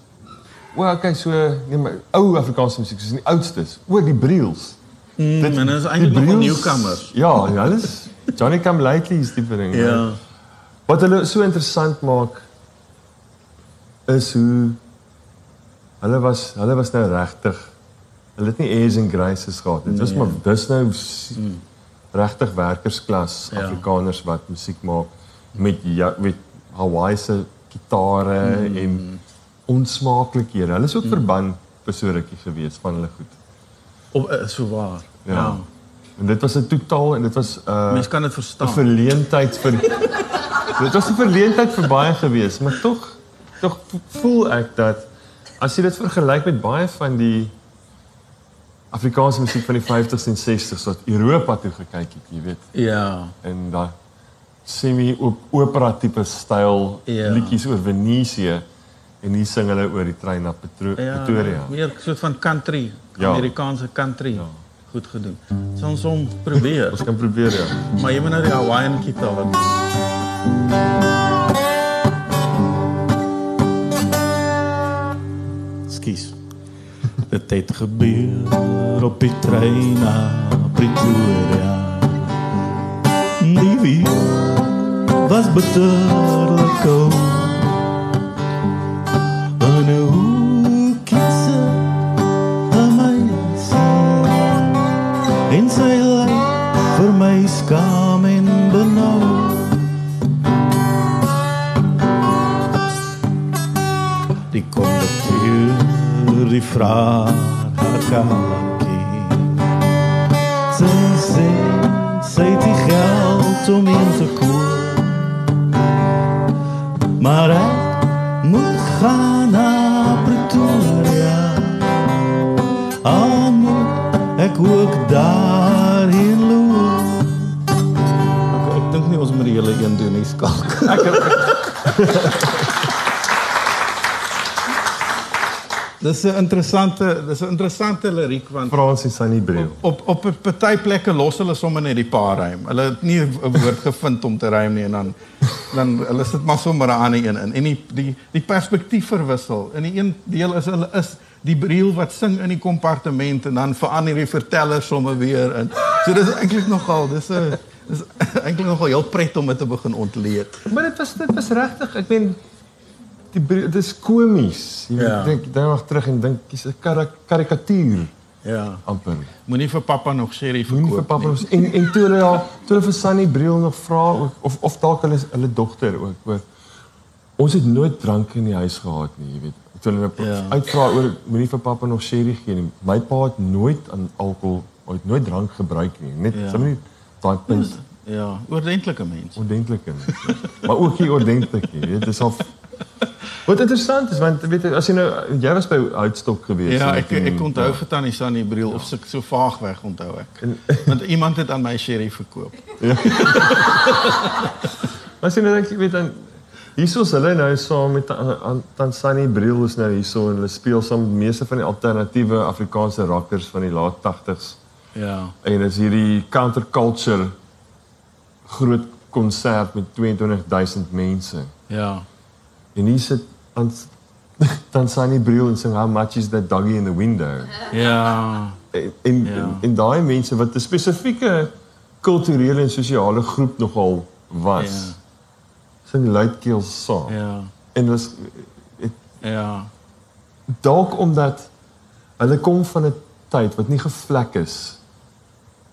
O, okay, so nee, maar ou Afrikaanse musiek, soos die oudstes, oor die Briels. Mm, dit is eintlik nog 'n newcomer. Ja, ja, alles Johnny Come Lately is die ding. Ja. Wat hulle so interessant maak is hoe hulle was hulle was nou regtig hulle het nie airs and graces gehad. Dit was nee. maar dis nou mm. regtig werkersklas ja. Afrikaners wat musiek maak met ja, met Hawaii se gitare mm. en onsmaaklikhede. Hulle is ook mm. verband vir so rukkie gewees van hulle goed. Op uh, so waar. Ja. ja. En dit was 'n totaal en dit was 'n uh, Mens kan dit verstaan. 'n verleentheid vir <laughs> Dit was 'n verleentheid vir baie gewees, maar tog tog voel ek dat as jy dit vergelyk met baie van die Afrikaanse musiek van die 50s en 60s wat Europa toe gekyk het, jy weet. Ja. En daai semi opera tipe styl ja. liedjies oor Venesië en hier sing hulle oor die trein na Petro ja, Pretoria. Meer soort van country, ja. Amerikaanse country. Ja. Goed gedoen. So ons om probeer. ons kan probeer ja. Maar jy moet nou die Hawaiian gitaar. Skies. Dit het gebeur op die trein na Pretoria. Nie wie was bitterlijk koud. Die vraagt haar kamertje. Zij zegt, zij die geld om in te koelen. Maar ek moet gaan na Pretoria. Al moet ek ook daarheen loop. Ek ek dink nie ons moet die hele een doen nie, skalk. Ek Dis 'n interessante, dis 'n interessante liriek want Fransie Sunny Breu. Op op 'n party plekke los hulle sommer net die paar rym. Hulle het nie 'n woord gevind om te rym nie en dan dan hulle sit maar sommer aan die een in en die die die perspektief verwissel. In die een deel is hulle is die Breu wat sing in die kompartement en dan verander die verteller sommer weer in. So dis eintlik nogal, dis 'n dis eintlik nogal heel pret om dit te begin ontleed. Maar dit was dit was regtig, ek meen die dit is komies. Jy ja. dink dan nog terug en dink dis 'n karikatuur. Ja. amper. Moenie vir pappa nog sherry verkoop nie. vir pappa nie. en en toe hulle daar toe hulle vir Sunny Briel nog vra of of dalk hulle hulle dogter ook oor ons het nooit drank in die huis gehad nie, jy weet. Toe hulle ja. uitvra oor moenie vir pappa nog sherry gee nie. My pa het nooit aan alkohol, ooit nooit drank gebruik nie. Net ja. sommer daai punt. Ja, ordentlike mens. Ordentlike mens. maar ook nie ordentlik nie, weet. Dis al <laughs> Wat interessant is want weet jy as jy nou jy was by Houtstok gewees Ja, ek ek, ek onthou ja. vir Tannie Sunny Briel of so so vaag weg onthou ek. En, <laughs> want iemand het aan my sherry verkoop. Ja. <laughs> maar sien nou ek weet dan hiersoos hulle nou saam met Tannie Sunny Briel is nou hierso en hulle speel saam met meeste van die alternatiewe Afrikaanse rockers van die laat 80s. Ja. En dis hierdie counterculture groot konsert met 22000 mense. Ja. En hier sit dan Sunny <laughs> Briel en sing how much is that doggy in the window. Ja. En en, ja. en, en daai mense wat 'n spesifieke kulturele en sosiale groep nogal was. Ja. Sing luidkeels saam. Ja. En dis ja. Dalk omdat hulle kom van 'n tyd wat nie gevlek is.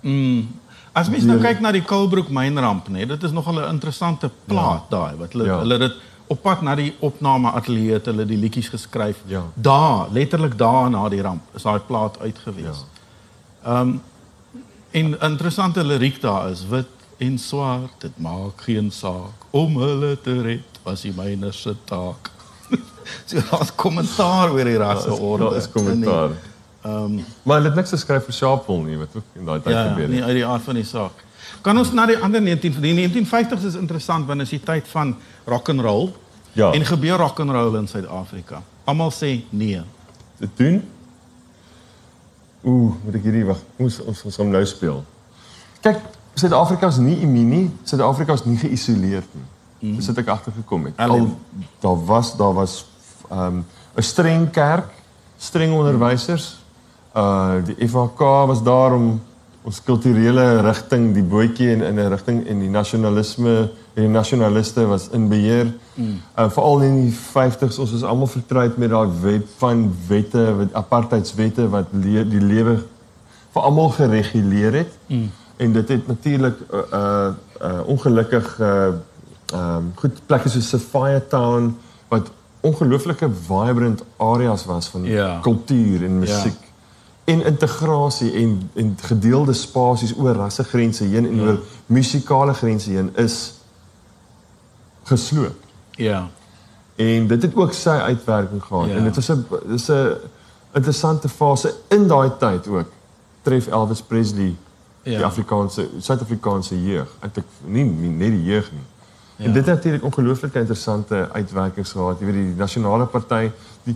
Mm. As mens nou kyk na die Kolbroek mynramp, nê, dit is nogal 'n interessante plaat ja. daai wat hulle ja. hulle dit op pad na die opname ateljee het hulle die liedjies geskryf. Ja. Daar, letterlik daar na die ramp is daai plaat uitgewees. Ja. Ehm um, en interessante liriek daar is wit en swart, dit maak geen saak om hulle te red, was die myne se taak. <laughs> so daar's kommentaar oor die rasseorde. Daar is kommentaar. Ehm um, Maar hulle het niks geskryf vir Sharpeville nie, wat ook in daai tyd ja, gebeur nie het. uit die aard van die saak. Kan ons na die ander 19 die 1950s is interessant want is die tyd van rock and roll. Ja. En gebeur rock and roll in Suid-Afrika. Almal sê nee. Dit doen Ooh, moet ek hierdie wag. Ons ons ons gaan nou speel. Kyk, Suid-Afrika is nie immuun nie. Suid-Afrika is nie geïsoleerd nie. Mm. Dis wat ek agtergekom het. Al daar was daar was ehm, 'n um, streng kerk, streng onderwysers. Uh die FHK was daar om ons kulturele rigting, die bootjie in in 'n rigting en die nasionalisme en die nasionaliste was in beheer. Mm. Uh veral in die 50s ons is almal vertroud met daai wet van wette, wat apartheidswette wat le die lewe vir almal gereguleer het. Mm. En dit het natuurlik uh uh, uh ongelukkig uh um goed plekke soos Sapphire Town wat ongelooflike vibrant areas was van Ja. kultuur en musiek en integrasie en en gedeelde spasies oor rassegrense heen en oor musikale grense heen is gesloop. Ja. En dit het ook sy uitwerking gehad. Ja. En dit was 'n dis 'n interessante fase in daai tyd ook. Tref Elvis Presley Ja. die Afrikaanse Suid-Afrikaanse jeug. Eintlik nie, nie net die jeug nie. Ja. En dit het natuurlik ongelooflike interessante uitwerkings gehad. Jy weet die nasionale party die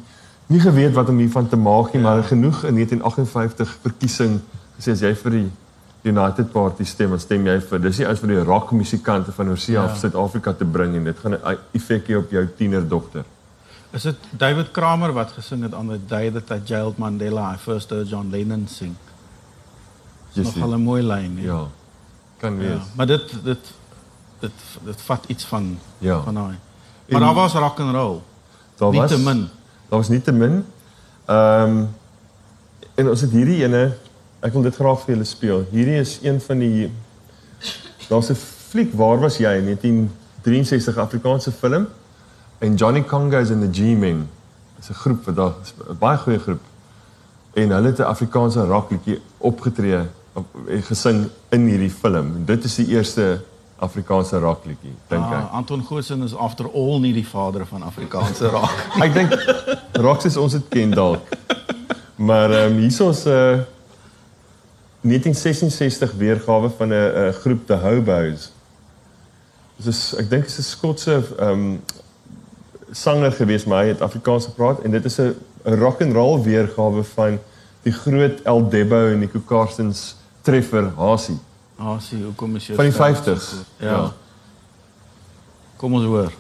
nie geweet wat om hiervan te maak nie, ja. maar genoeg in 1958 verkiesing gesê as jy vir die United Party stem, dan stem jy vir dis nie uit vir die rockmusikante van Oorsee Ja. af Suid-Afrika te bring en dit gaan 'n effek hê op jou tienerdogter. Is dit David Kramer wat gesing het on the day that I jailed Mandela I first heard John Lennon sing? Jy Nogal. 'n mooi lyn, hè? Ja. Kan wees. Ja, maar dit dit dit dit vat iets van Ja. van daai. Maar En- daar was rock and roll. Daar Nie was te min. Daar was nie te min. Ehm en ons het hierdie ene ek wil dit graag vir julle speel. Hierdie is een van die daar's 'n fliek waar was jy in 1963 Afrikaanse film en Johnny Congo is in the G-Men. Dis 'n groep wat daar 'n baie goeie groep. En hulle het 'n Afrikaanse rockliedjie opgetree op, en gesing in hierdie film. Dit is die eerste Afrikaanse rockliedjie, dink ek. Ah, Anton Goosen is after all nie die vader van Afrikaanse rock. <laughs> Ek dink rock soos ons dit ken dalk. Maar ehm um, hier is 'n uh, 1966 weergawe van 'n uh, groep The Hobos. Dit is ek dink dit is 'n Skotse ehm um, sanger gewees, maar hy het Afrikaans gepraat en dit is 'n rock and roll weergawe van die groot El Debo en Nico Carstens treffer Hasie sien, hoekom is jy van die stem 50s. so goed? Ja. Kom ons hoor.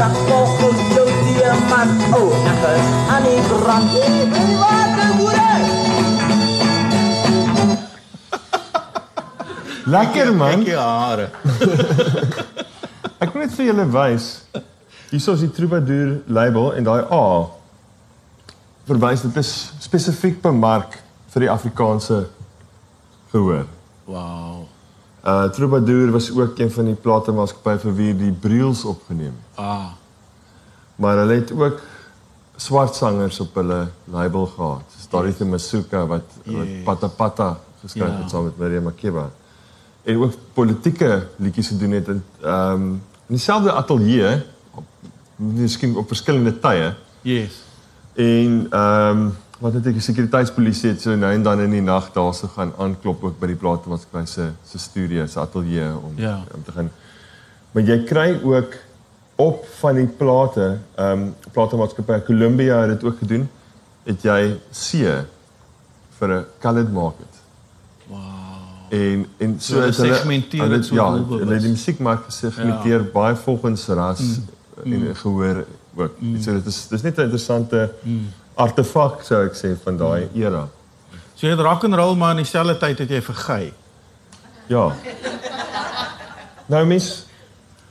Yo, saco, yo, diamant, oh, nakas, ani brand, warte, moeder. Lekker man. Kyk jou hare. <laughs> Ek wil net vir julle wys. Hierso is die Troubadour label en daai A verwys dit is spesifiek bemark vir die Afrikaanse gehoor. Wow. Uh Troubadour was ook een van die platemaatskappye vir wie die Briels opgeneem. Ah, Maar hulle het ook swart sangers op hulle label gehad. Dis Dorothy Masuka wat wat Yes. Pata Pata geskryf Ja. het saam met Miriam Makeba. En ook politieke liedjies gedoen het in ehm um, in dieselfde ateljee op miskien op verskillende tye. yes. En ehm um, wat het ek die sekuriteitspolisie het so nou en dan in die nag daarso gaan aanklop ook by die platemaatskappy se se studio, se ateljee om Ja. om te gaan. Maar jy kry ook op van die plate, ehm um, platemaatskappy Columbia het dit ook gedoen. Het jy C vir 'n colored market. En en so het hulle segmenteer hulle- dit so ja, hulle het die musiekmark gesegmenteer ja. baie volgens ras mm. en gehoor ook. Mm. So dit is dis net 'n interessante mm. Artefak sou ek sê van daai mm. era. So jy het rock and roll maar in dieselfde tyd het jy vergey. Ja. nou mens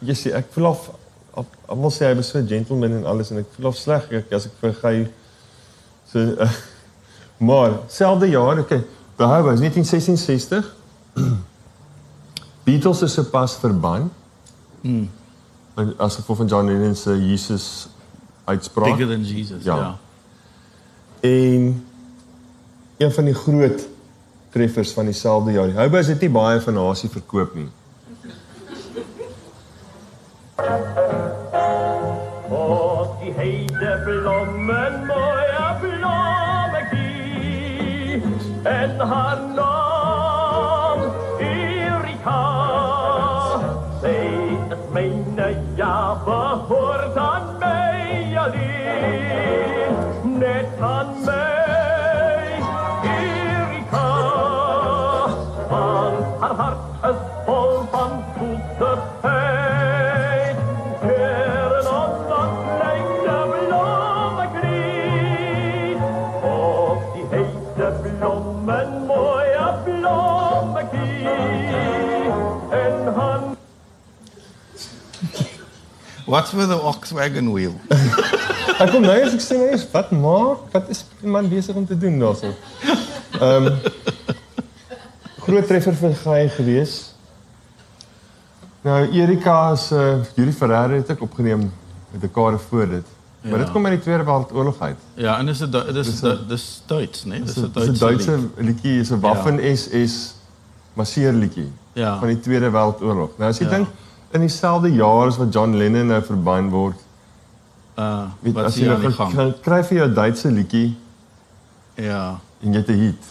jy sê ek voel of almal sê hy was so 'n gentleman en alles en ek voel of sleg ek, as ek vergey so uh, maar selfde jaar okay behou was 1966 Beatles is sopas verban. Mm. As gevolg van John Lennon se Jesus uitspraak. Bigger than Jesus. Ja. Ja. En een van die groot treffers van dieselfde jaar. Houbus het nie baie van Hasie verkoop nie. Och die heide blommen mooie blommetjie en haar What's with the ox wagon wheel? Ek kom nou eens ek sê nou eens wat maak? Wat is die man besig om te doen daarso? Ehm groot treffer vir Gaai gewees. Nou Erika is uh Yuri Ferreira het ek opgeneem met 'n kare voor dit. Maar Ja. dit kom uit die Tweede Wêreldoorlog uit. Ja, en 'n Du- dis dis Duits, né? Dis 'n Dis 'n Duitse. Duitse lied. liedjie, is 'n Waffen SS masseerliedjie Ja. van die Tweede Wêreldoorlog. Nou as jy Ja. dink in dieselfde jaar as wat John Lennon nou verban word, Uh weet wat as jy aan die gang? gaan kry vir jou Duitse liedjie Ja. en jy het 'n hit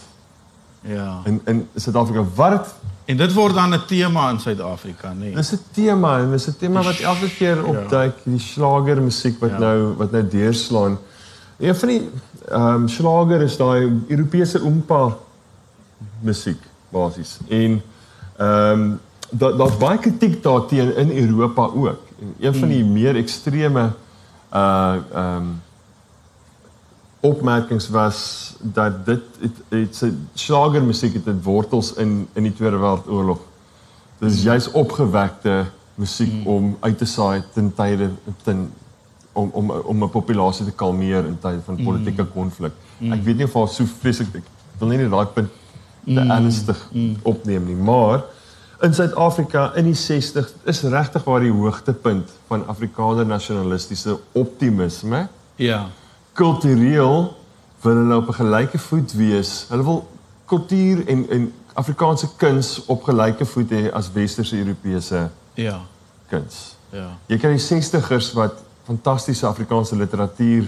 Ja. in in Suid-Afrika. Wat En dit word dan 'n tema in Suid-Afrika, né? dis 'n tema en dis 'n tema wat elke keer opduik, die slager musiek wat Ja. nou wat nou deurslaan. Een van die ehm um, slager is daai Europese oompa musiek basies. En ehm um, daar daar's baie kritiek daarteen in Europa ook. En een van die meer ekstreme uh ehm um, opmerkings was dat dit het, het sy slager musiek het, het wortels in in die Tweede Wêreldoorlog. Dit is juis opgewekte musiek mm. om uit te saai ten tye ten om om om 'n populasie te kalmeer in tye van politieke konflik. Mm. Ek weet nie of daar so vreeslik ek wil nie net daai punt te mm. ernstig mm. opneem nie, maar in Suid-Afrika in die 60 is regtig waar die hoogtepunt van Afrikaner nasionalistiese optimisme Ja. kultureel wil hulle op 'n gelyke voet wees. Hulle wil kultuur en en Afrikaanse kuns op gelyke voet hê as westerse Europese Ja. kuns. Ja. Jy kry die 60ers wat fantastiese Afrikaanse literatuur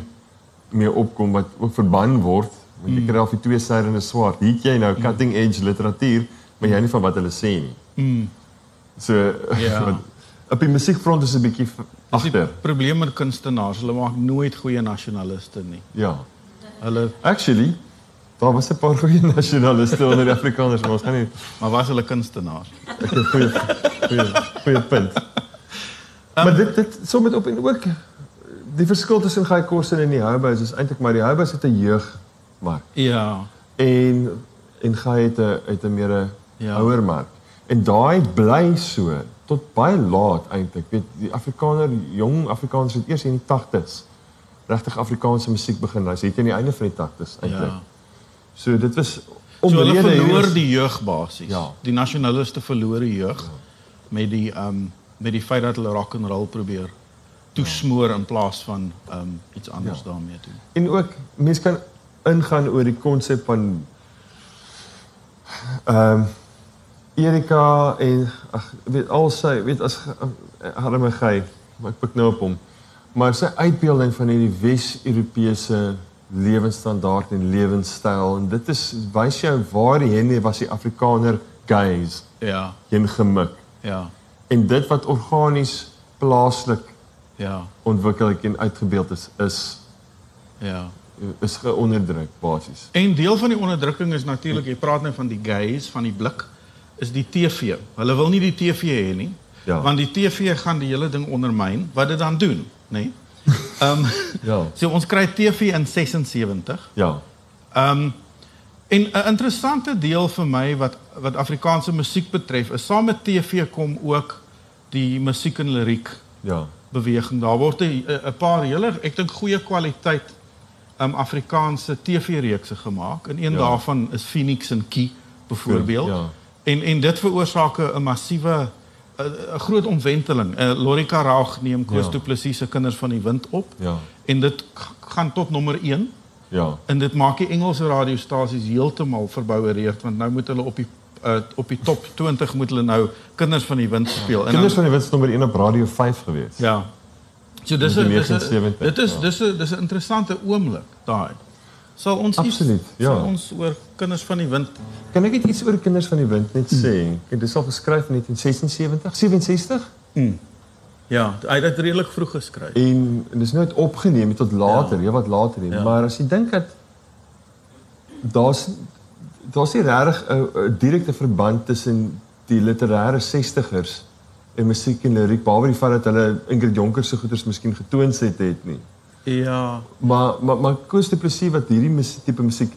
mee opkom wat ook verban word. Want jy kry al die twee sydende swaard. Hier het jy nou cutting edge literatuur, maar jy nie van wat hulle sê nie. Mm. So Ja. <laughs> op die musiekfront is 'n bietjie Dis die agter. probleem met kunstenaars, hulle maak nooit goeie nasionaliste nie. Ja. Hulle Actually, daar was 'n paar goeie <laughs> nasionaliste onder die Afrikaners, maar ons gaan nie maar was hulle kunstenaars? ek het goeie goeie goeie punt. maar dit dit sommer op en ook die verskil tussen Guy Korsen en die Houbous is eintlik maar die Houbous het 'n jeugmark Ja. en en Guy het 'n het 'n meer 'n Ja. ouer mark. En daai bly so tot baie laat eintlik. Weet die Afrikaner jong Afrikaners het eers in die 80s regtig Afrikaanse musiek begin luister. Het jy aan die einde van die 80s eintlik. Ja. So dit was So hulle omrede hier verloor is- die jeug basies. Ja. Die nasionaliste verloor die jeug met die um met die feit dat hulle rock and roll probeer toesmoor in plaas van um iets anders Ja. daarmee doen. En ook mense kan ingaan oor die konsep van ehm um, Erika en ag weet al sy weet as arme gey, maar ek pik nou op hom. Maar sy uitbeelding van hierdie Wes-Europese lewensstandaard en lewenstyl en dit is wys jou waar die henne was die Afrikaner gaze Ja. heen gemik. Ja. En dit wat organies plaaslik Ja. ontwikkel en uitgebeeld is is Ja. is geonderdruk basies. En deel van die onderdrukking is natuurlik, jy praat nou van die gays, van die blik, is die TV. Hulle wil nie die TV hê nie. Ja. Want die TV gaan die hele ding ondermyn. Wat dit dan doen, nê? Nee? <laughs> Ehm um, Ja. so ons kry TV in 76. Ja. Ehm um, en 'n interessante deel vir my wat wat Afrikaanse musiek betref, is saam met TV kom ook die musiek en liriek Ja. beweging. Daar word 'n paar hele ek dink goeie kwaliteit um Afrikaanse TV-reekse gemaak. En een Ja. ja. daarvan is Phoenix en Key byvoorbeeld. Ja. En en dit veroorsaak 'n massiewe 'n groot omwenteling. Uh, Lorika Raag neem Koos Ja. Du Plessis se Kinders van die Wind op. Ja. En dit gaan tot nommer 1 Ja. en dit maak die Engelse radiostasies heeltemal verbouwereerd want nou moet hulle op die uh, op die top 20 moet hulle nou Kinders van die Wind speel. En Kinders van die Wits nommer 1 op Radio 5 gewees. Ja. So dis 'n dis 'n 79, dit is ja. dis 'n dis 'n interessante oomblik daai. Sal ons iets- Absoluut, ja. Sal ons oor kinders van die wind Kan ek net iets oor Kinders van die Wind net sê? Ek dis al geskryf in 1976, 67 Ja, hy het dit redelik vroeg geskryf. en, en dis nooit opgeneem tot later, ja. wat later nie. Ja. Maar as jy dink dat daar's daar's nie regtig 'n direkte verband tussen die literêre 60ers en musiek en liriek behalwe die feit dat hulle Ingrid Jonker se goeders miskien getoon het het nie. Ja. Maar maar maar Koos de Plessis wat hierdie mus- tipe musiek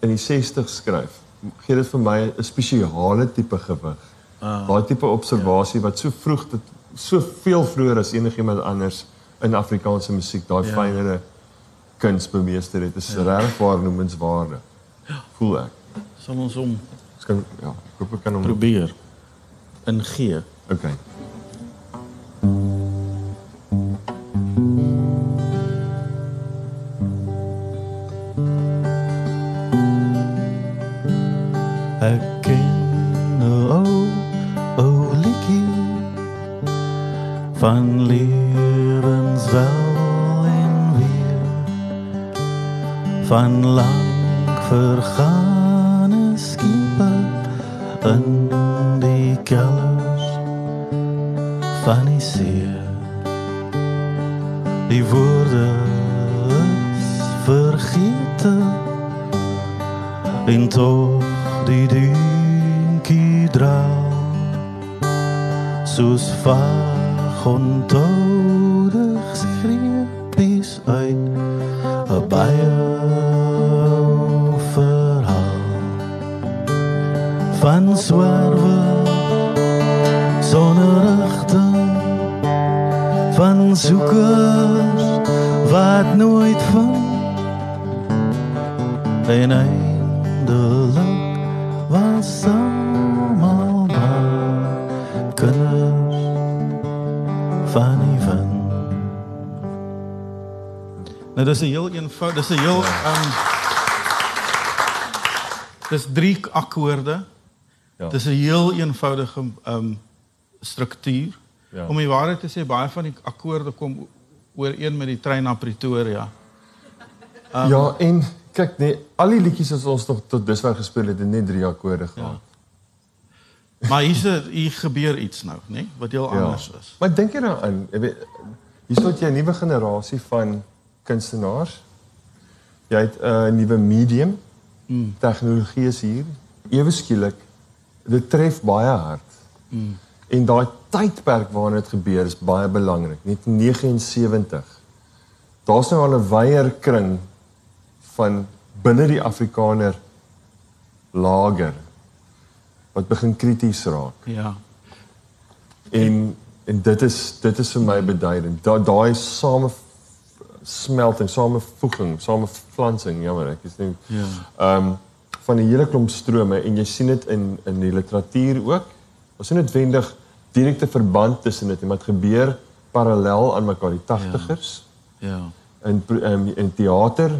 in die 60s skryf, gee dit vir my 'n spesiale tipe gewig. Ah, Daai tipe observasie ja. wat so vroeg dit so veel vroeër as enigiemand anders in Afrikaanse musiek daai ja. Ja. fynere kuns bemeester het. Dit is ja. regtig waarnemenswaarde. Ja. Voel ek. Sal ons hom Ek kan ja, ek hoop ek kan hom probeer in gee. Okay. Eenvoud, dis 'n heel ehm um, Dis drie akkoorde. Ja. Dis 'n heel eenvoudige ehm um, struktuur. Ja. Om die waarheid te sê, baie van die akkoorde kom ooreen met die trein na Pretoria. Um, ja, en kyk nee, al die liedjies wat ons nog tot dusver gespeel het, het net drie akkoorde gehad. Maar hier's hier gebeur iets nou, né, wat heel anders is. Maar dink jy daaraan? Jy weet hier sit jy 'n nuwe generasie van kunstenaars. Jy het 'n nuwe medium. Mm. Tegnologie is hier. Ewe skielik dit tref baie hard. Mm. En daai tydperk waarin dit gebeur is baie belangrik. Net 79. Daar's nou al 'n wyeer kring van binne die Afrikaner lager wat begin krities raak. Ja. En en dit is dit is vir my beduidend. Da, daai same smelting, samevoeging, sameflansing, jammer, ek is nie Ja. ehm um, van 'n hele klomp strome en jy sien dit in in die literatuur ook. Ons sien noodwendig direkte verband tussen dit en wat gebeur parallel aan mekaar die 80ers Ja. in pro- ehm, in teater,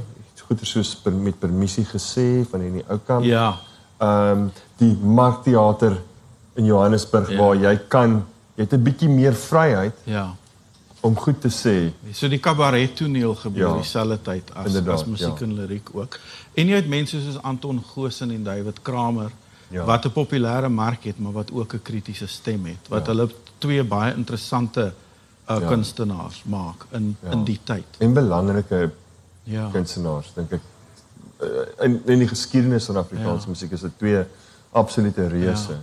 goeie soos per, met permissie gesê van in die ou kamp. Ja. Ehm um, die markteater in Johannesburg Ja. ja. waar jy kan jy het 'n bietjie meer vryheid Ja. Om goed te sê. So die kabaret toneel gebeur Ja. dieselfde tyd as as musiek ja. en liriek ook. En jy het mense soos Anton Goosen en David Kramer Ja. wat 'n populêre mark het, maar wat ook 'n kritiese stem het. Wat ja. hulle twee baie interessante uh, Ja. kunstenaars maak in Ja. in die tyd. En belangrike Ja. kunstenaars dink ek uh, in in die geskiedenis van Afrikaanse Ja. musiek is dit twee absolute reuse. Ja.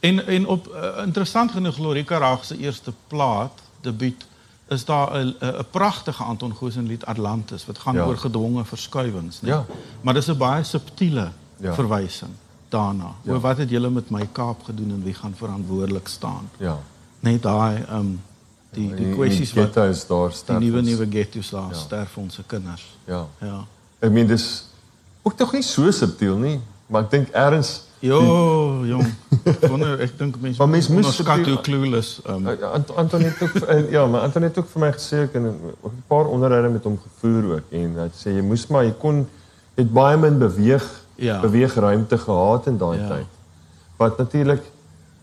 En en op uh, interessant genoeg Lorika Raag se eerste plaat debuut is daar 'n 'n pragtige Anton Goosen lied Atlantis wat gaan Ja. oor gedwonge verskuiwings, né? Ja. Maar dis 'n baie subtiele Ja. verwysing daarna. Ja. Oor wat het julle met my Kaap gedoen en wie gaan verantwoordelik staan? Ja. Net daai um die die kwessies wat wat ghettos daar die sterf. nuwe ons. nuwe ghettos daar Ja. sterf ons kinders. Ja. Ja. Ek meen dis ook tog nie so subtiel nie, maar ek dink eers Jo, jong. Wonder ek dink mense Maar mens moes onderskat subtiel- hoe clueless um Ja, Ant Anton het ook eh, ja, maar Anton het ook vir my gesê ek en ook 'n paar onderhoude met hom gevoer ook en hy het sê jy moes maar jy kon het baie min beweeg Ja. beweegruimte gehad in daai Ja. tyd. Wat natuurlik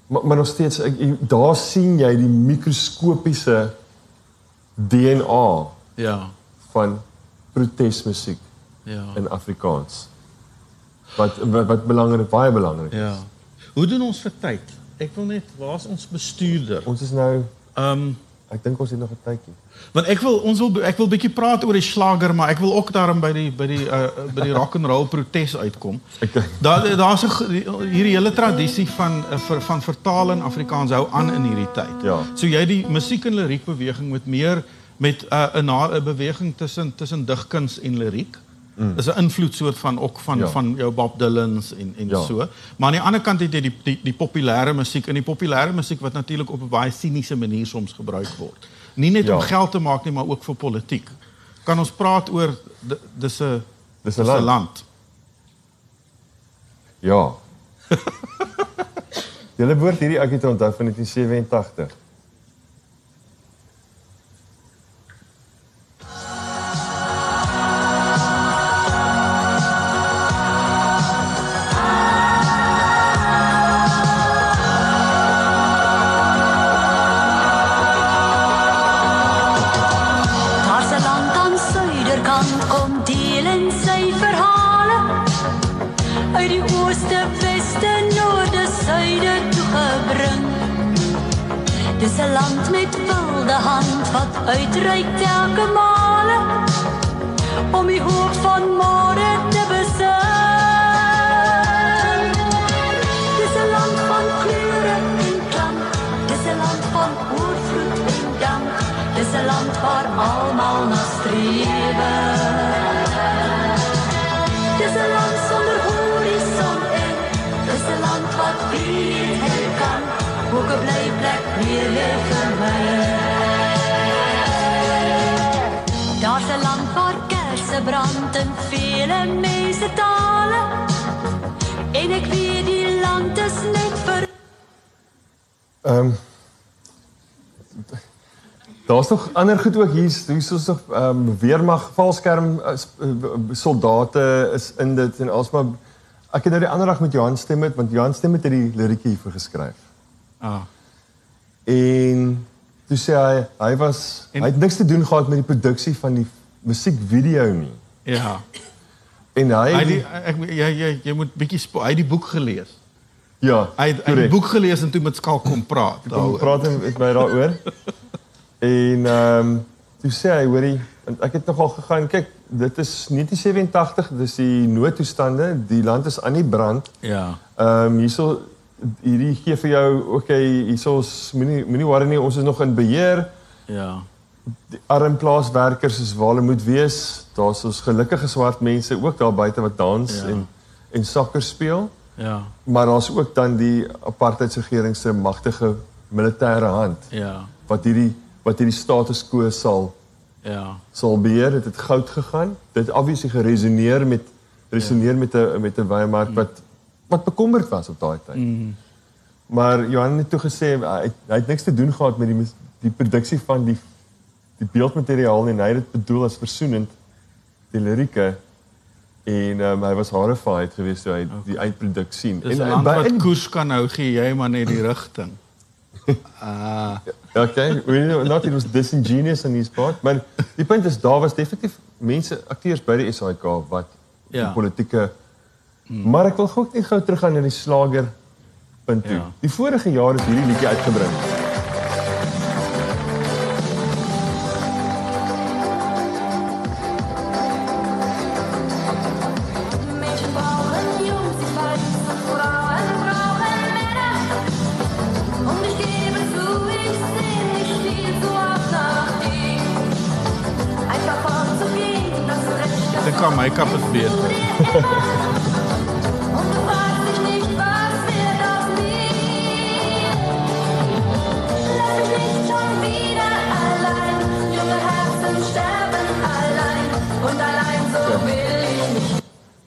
maar, maar nog steeds ek, daar sien jy die mikroskopiese DNA ja. van protesmusiek Ja. in Afrikaans. Wat wat, wat belangrik baie belangrik. is. Ja. Hoe doen ons vir tyd? Ek wil net waar's ons bestuurder? Ons is nou Ehm um, ek dink ons het nog 'n tydjie. want ek wil ons wil ek wil bietjie praat oor die slager, maar ek wil ook daarom by die by die uh, by die rock and roll protes uitkom. Daar daar's 'n hierdie hele tradisie van uh, van vertaal in Afrikaans hou aan in hierdie tyd. Ja. So jy die musiek en liriek beweging met meer met 'n uh, 'n beweging tussen tussen digkuns en liriek. Mm. Is 'n invloed soort van ook van Ja. van jou Bob Dylan's en en Ja. so. Maar aan die ander kant het jy die die die populêre musiek en die populêre musiek wat natuurlik op 'n baie siniese manier soms gebruik word. Nie net Ja. om geld te maak nie, maar ook vir politiek. Kan ons praat oor di- dis 'n Dis 'n land. land. Ja. <laughs> Julle behoort hierdie akkie te onthou van 1987. Uitreik telke male om die hoop van môre te besin. Dis 'n land van kleure en klank, dis 'n land van oorvloed en dank. Dis 'n land waar almal na strewe. Dis 'n land sonder horison en dis 'n land wat weet hy kan ook 'n blyplek meer lê brand in vele mense tale. En ek weet die land is net vir Ehm um, Daar's nog ander goed ook hier, hier's ons nog ehm um, weermag valskerm uh, soldate is in dit en alsmaar ek het nou die ander dag met Johan Stemmet want Johan Stemmet het die lirieke hiervoor geskryf. Ah. En toe sê hy hy was en, hy het niks te doen gehad met die produksie van die musiekvideo nie. Ja. En hy, Hy die, ek jy jy jy moet bietjie hy het die boek gelees. ja, Hy het, hy het die boek gelees en toe met Skalk kom praat Kom praat met my daaroor. <laughs> en ehm um, toe sê hy, hoorie, ek het nogal gegaan kyk, dit is 1987, dis die noodtoestande, die land is aan die brand. Ja. Ehm um, hierso hierdie gee vir jou, okay, hierso moenie moenie worry nie, ons is nog in beheer. Ja. Die arm plaaswerkers is waar hulle moet wees. Daar's ons gelukkige swart mense ook daar buite wat dans Ja. en en sokker speel. Ja. Maar daar's ook dan die apartheidsregering se magtige militêre hand Ja. wat hierdie wat hierdie status quo sal Ja. sal beheer. Dit het goud gegaan. Dit obviously geresoneer met resoneer ja. met 'n met 'n Weimar wat wat bekommerd was op daai tyd. Mm. Maar Johan het toe gesê hy het, hy het niks te doen gehad met die die produksie van die die beeldmateriaal. En Hy het dit bedoel as versoenend die lirieke en um, hy was horrified geweest toe hy die eindproduk sien. Dis en land by- wat in- koers kan hou, gee jy maar net die rigting. <laughs> Ah, Okay, we know not it was disingenuous on his part, maar die punt is daar was definitief mense akteurs by die SAIK wat ja. Die politieke Maar ek wil gou net gou teruggaan na die slager punt toe. Ja. Die vorige jaar is hierdie liedjie uitgebring.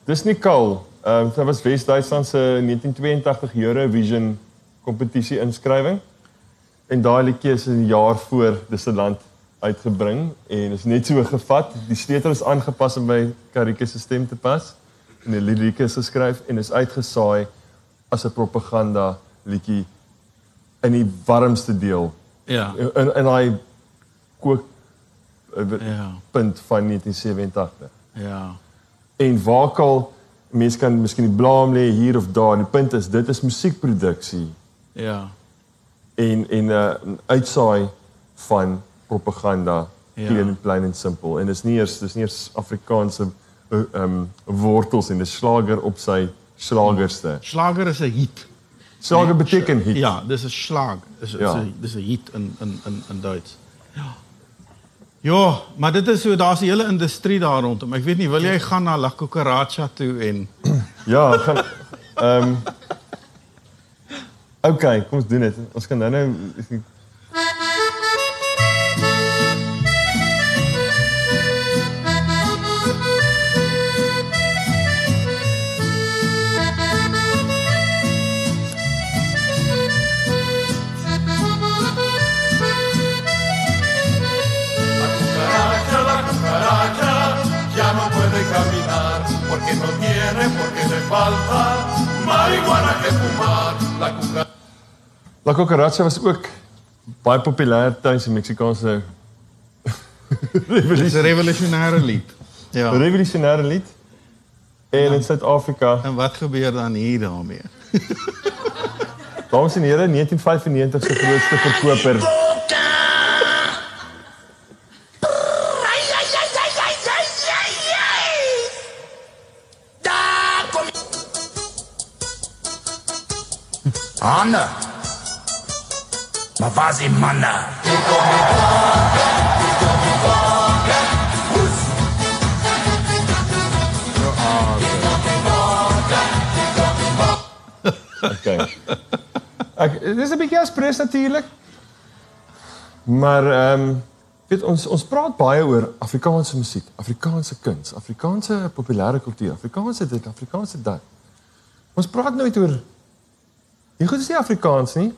Dis Nicole. Ehm um, sy was Wes-Duitsland se 1982 Eurovision kompetisie inskrywing. En daai liedjie is 'n jaar voor dis 'n land uitgebring en is net so gevat. Die sleutel is aangepas om by Karike se stem te pas. En die lirieke is geskryf en is uitgesaai as 'n propaganda liedjie in die warmste deel Ja. in in daai kook eh, Ja. punt van 1987. Ja. En waar kal mense kan miskien die blame lê hier of daar. Die punt is dit is musiekproduksie Ja. en en 'n uh, uitsaai van propaganda Ja. plain plain en simpel. En dis nie eers dis nie eers Afrikaanse uh, um wortels en dis slager op sy slagerste. Slager is 'n hit. Slager beteken hit. Ja, dis 'n slag. Dis is Ja. 'n dis 'n hit in in in in Duits. Ja. Ja, maar dit is so daar's 'n hele industrie daar rondom. Ek weet nie, wil jy gaan na La Cucaracha toe en <clears throat> Ja, gaan ehm um, kom ons doen dit. Ons kan nou nou falta marihuana que fumar. La cucaracha. La Cucaracha was ook baie populêr tydens die Meksikaanse <laughs> dis 'n revolusionêre lied. Ja. revolusionêre lied. En in Suid-Afrika, En wat gebeur dan hier daarmee? <laughs> dames en here, 1995 se grootste verkoper. Anna. Maar waar is die mannen? Okay. Ek dis 'n bietjie aspres natuurlik. Maar ehm um, weet ons ons praat baie oor Afrikaanse musiek, Afrikaanse kuns, Afrikaanse populêre kultuur, Afrikaanse dit, Afrikaanse dat. Ons praat nooit oor Jy goed is nie Afrikaans nie.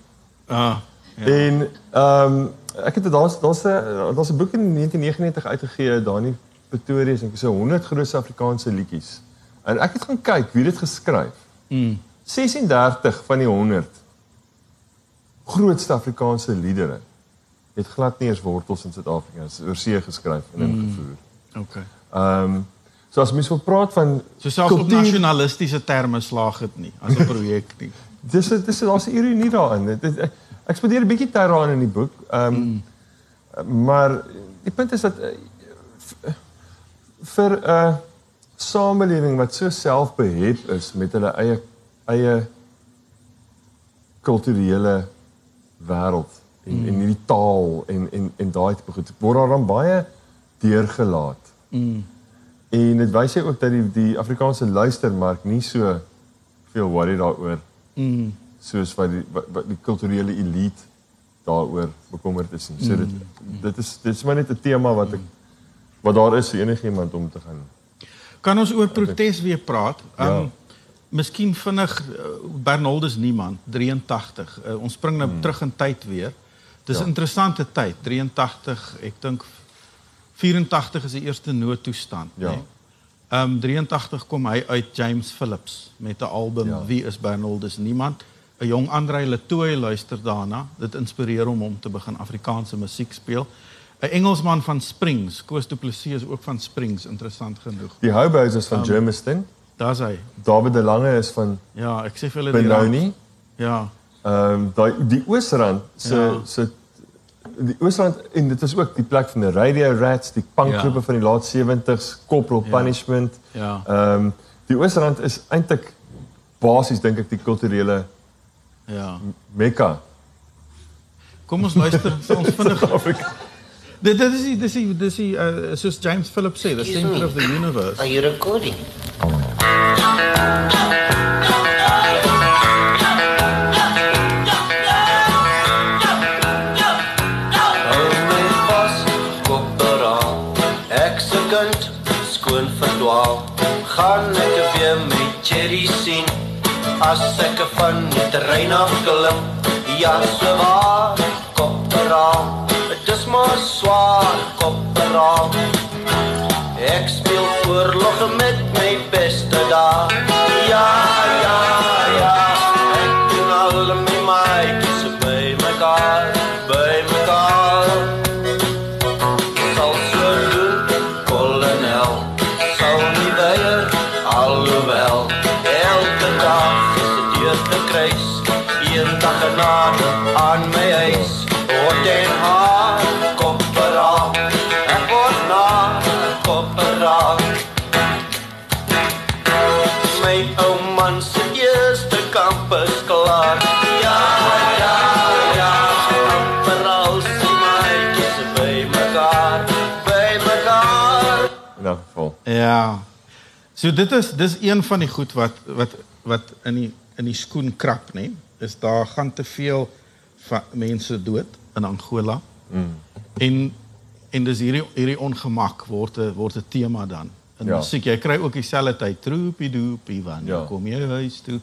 Ah, Ja. En ehm um, ek het daar's daar's 'n daar's 'n boek in 1999 uitgegee daar in Pretoria en ek sê 100 grootste Afrikaanse liedjies. En ek het gaan kyk wie dit geskryf. Mm. 36 van die 100 grootste Afrikaanse liedere het glad nie eens wortels in Suid-Afrika. Is oorsee geskryf en ingevoer. Okay. Ehm um, so as mens wil praat van So selfs op nasionalistiese terme slaag dit nie as 'n projek nie. Dis dis daar's 'n ironie daarin. Dit, dit ek, ek spandeer 'n bietjie tyd daaraan in die boek. Ehm um, mm. maar die punt is dat uh, v- vir 'n uh, samelewing wat so selfbehep is met hulle eie eie kulturele wêreld en mm. en hierdie taal en en en daai tipe goed word daar dan baie deurgelaat. Mm. En dit wys ook dat die die Afrikaanse luistermark nie so veel worry daaroor Mm. soos wat die wat, wat die kulturele elite daaroor bekommerd is nie. So dit dit is dit is maar net 'n tema wat ek wat daar is vir enigiemand om te gaan. Kan ons oor protes weer praat? Ja. Um Miskien vinnig uh, Bernaldus Niemand 83. Uh, ons spring nou hmm. terug in tyd weer. Dis 'n Ja. interessante tyd. 83, ek dink 84 is die eerste noodtoestand, Ja. Né? Um 83 kom hy uit James Phillips met 'n album Ja. Wie is Bernaldus Niemand? 'n Jong Andrei Letoy luister daarna. Dit inspireer hom om te begin Afrikaanse musiek speel. 'n Engelsman van Springs, Koos Du Plessis is ook van Springs, interessant genoeg. Die Hobos is van Um, Germiston. Daar's hy. David de Lange is van Ja, ek sê vir hulle die Benoni. Ja. Ehm um, daai die Oosrand se Ja. ja. se die Oosrand en dit is ook die plek van die Radio Rats, die punkgroepe Ja. van die laat 70s, Corporal Ja. Punishment. Ja. Ehm um, die Oosrand is eintlik basies dink ek die kulturele Ja. Mekka. Kom ons luister, ons vinnig <laughs> Afrika. Dit dit is die dis die dis die uh, soos James Phillips sê, the center of the universe. Are you recording? Hou As ek van die terrein af klim, ja so waar, kopperaal. Dit is maar swaar, kopperaal. Ek speel oorlog met Ja. So dit is dis een van die goed wat wat wat in die in die skoen krap, nê? Is daar gaan te veel mense dood in Angola. Mm. En en dis hierdie hierdie ongemak word 'n word 'n tema dan. In Ja. musiek jy kry ook dieselfde tyd troepie doopie wanneer Ja. kom jy huis toe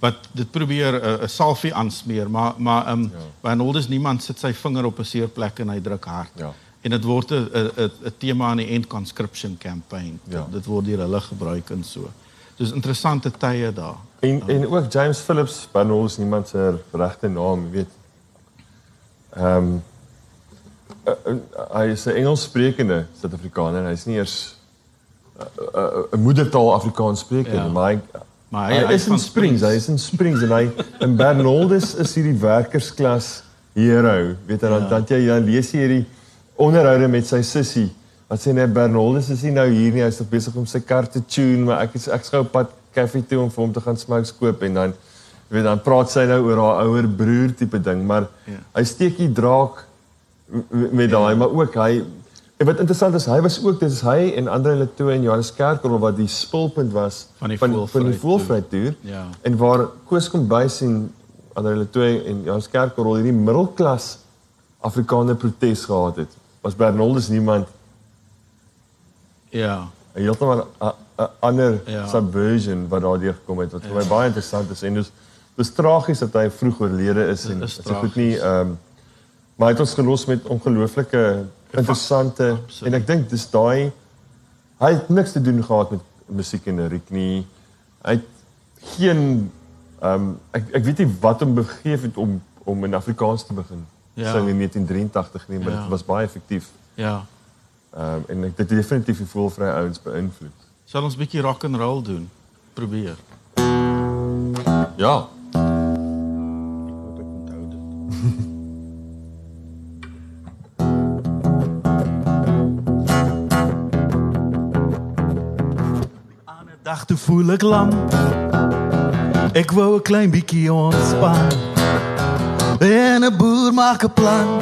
wat dit probeer 'n 'n salvie aansmeer maar maar ehm um, Ja. by Noldes niemand sit sy vinger op 'n seer plek en hy druk hard. Ja. En dit word 'n 'n 'n 'n tema in die end conscription campaign. Ja. Dit word deur hulle gebruik en so. Dis interessante tye daar. En en ook James Phillips, Barnol is niemand se regte naam, weet. Ehm um, hy is 'n Engelssprekende Suid-Afrikaner. Hy's nie eers 'n uh, uh, moedertaal Afrikaans sprekende, Ja. maar hy Maar hy, hy is in van Springs, hy is in Springs en hy in Bernoldes is hierdie werkersklas hero. Weet jy dan Ja. dan jy dan lees jy hierdie onderhoude met sy sussie wat sê net Bernoldes is nie nou hier nie, hy's nog besig om sy kar te tune, maar ek is ek skou pad koffie toe om vir hom te gaan smokes koop en dan weet dan praat sy nou oor haar ouer broer tipe ding, maar Ja. hy steek die draak met daai, maar ook hy En wat interessant is, hy was ook dis hy en Andre Letoe en Johannes Kerkorrel wat die spulpunt was Van die van, van die Voelvryheid toer. Ja. En waar Koos Kombuis en Andre Letoe en Johannes Kerkorrel hierdie middelklas Afrikaner protes gehad het. Was Bernoldus niemand Ja. 'n heeltemal 'n 'n ander Ja. subversion wat daardeur gekom het wat vir my baie interessant is en dis dis tragies dat hy vroeg oorlede is en dit is goed nie ehm maar hy het ons gelos met ongelooflike interessante absoluut. en ek dink dis daai hy het niks te doen gehad met musiek en lyriek nie. Hy het geen ehm ek ek weet nie wat hom begeef het om om in Afrikaans te begin Ja. sing in 1983 nie, maar Ja. dit was baie effektief. Ja. Ehm en ek dit het definitief die voelvrye ouens beïnvloed. Sal ons bietjie rock and roll doen? Probeer. Ja. Aan 'n dag toe voel ek lam. Ek wou 'n klein bietjie ontspan. En 'n boer maak 'n plan.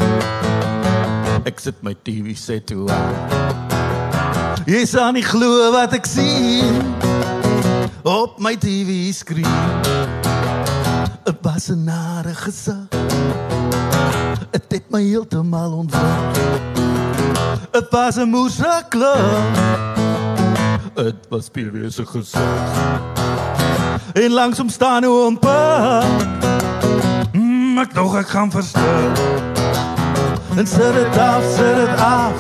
Ek sit my TV set toe aan. Jy sal nie glo wat ek sien op my TV skerm. 'n basenare gesig. Dit het my heeltemal ontwrig. Dit was 'n moesaklap. Dit was PW se gesig. En langsom staan hoe op pad. Ek dog ek gaan verstil. En sit dit af, sit dit af.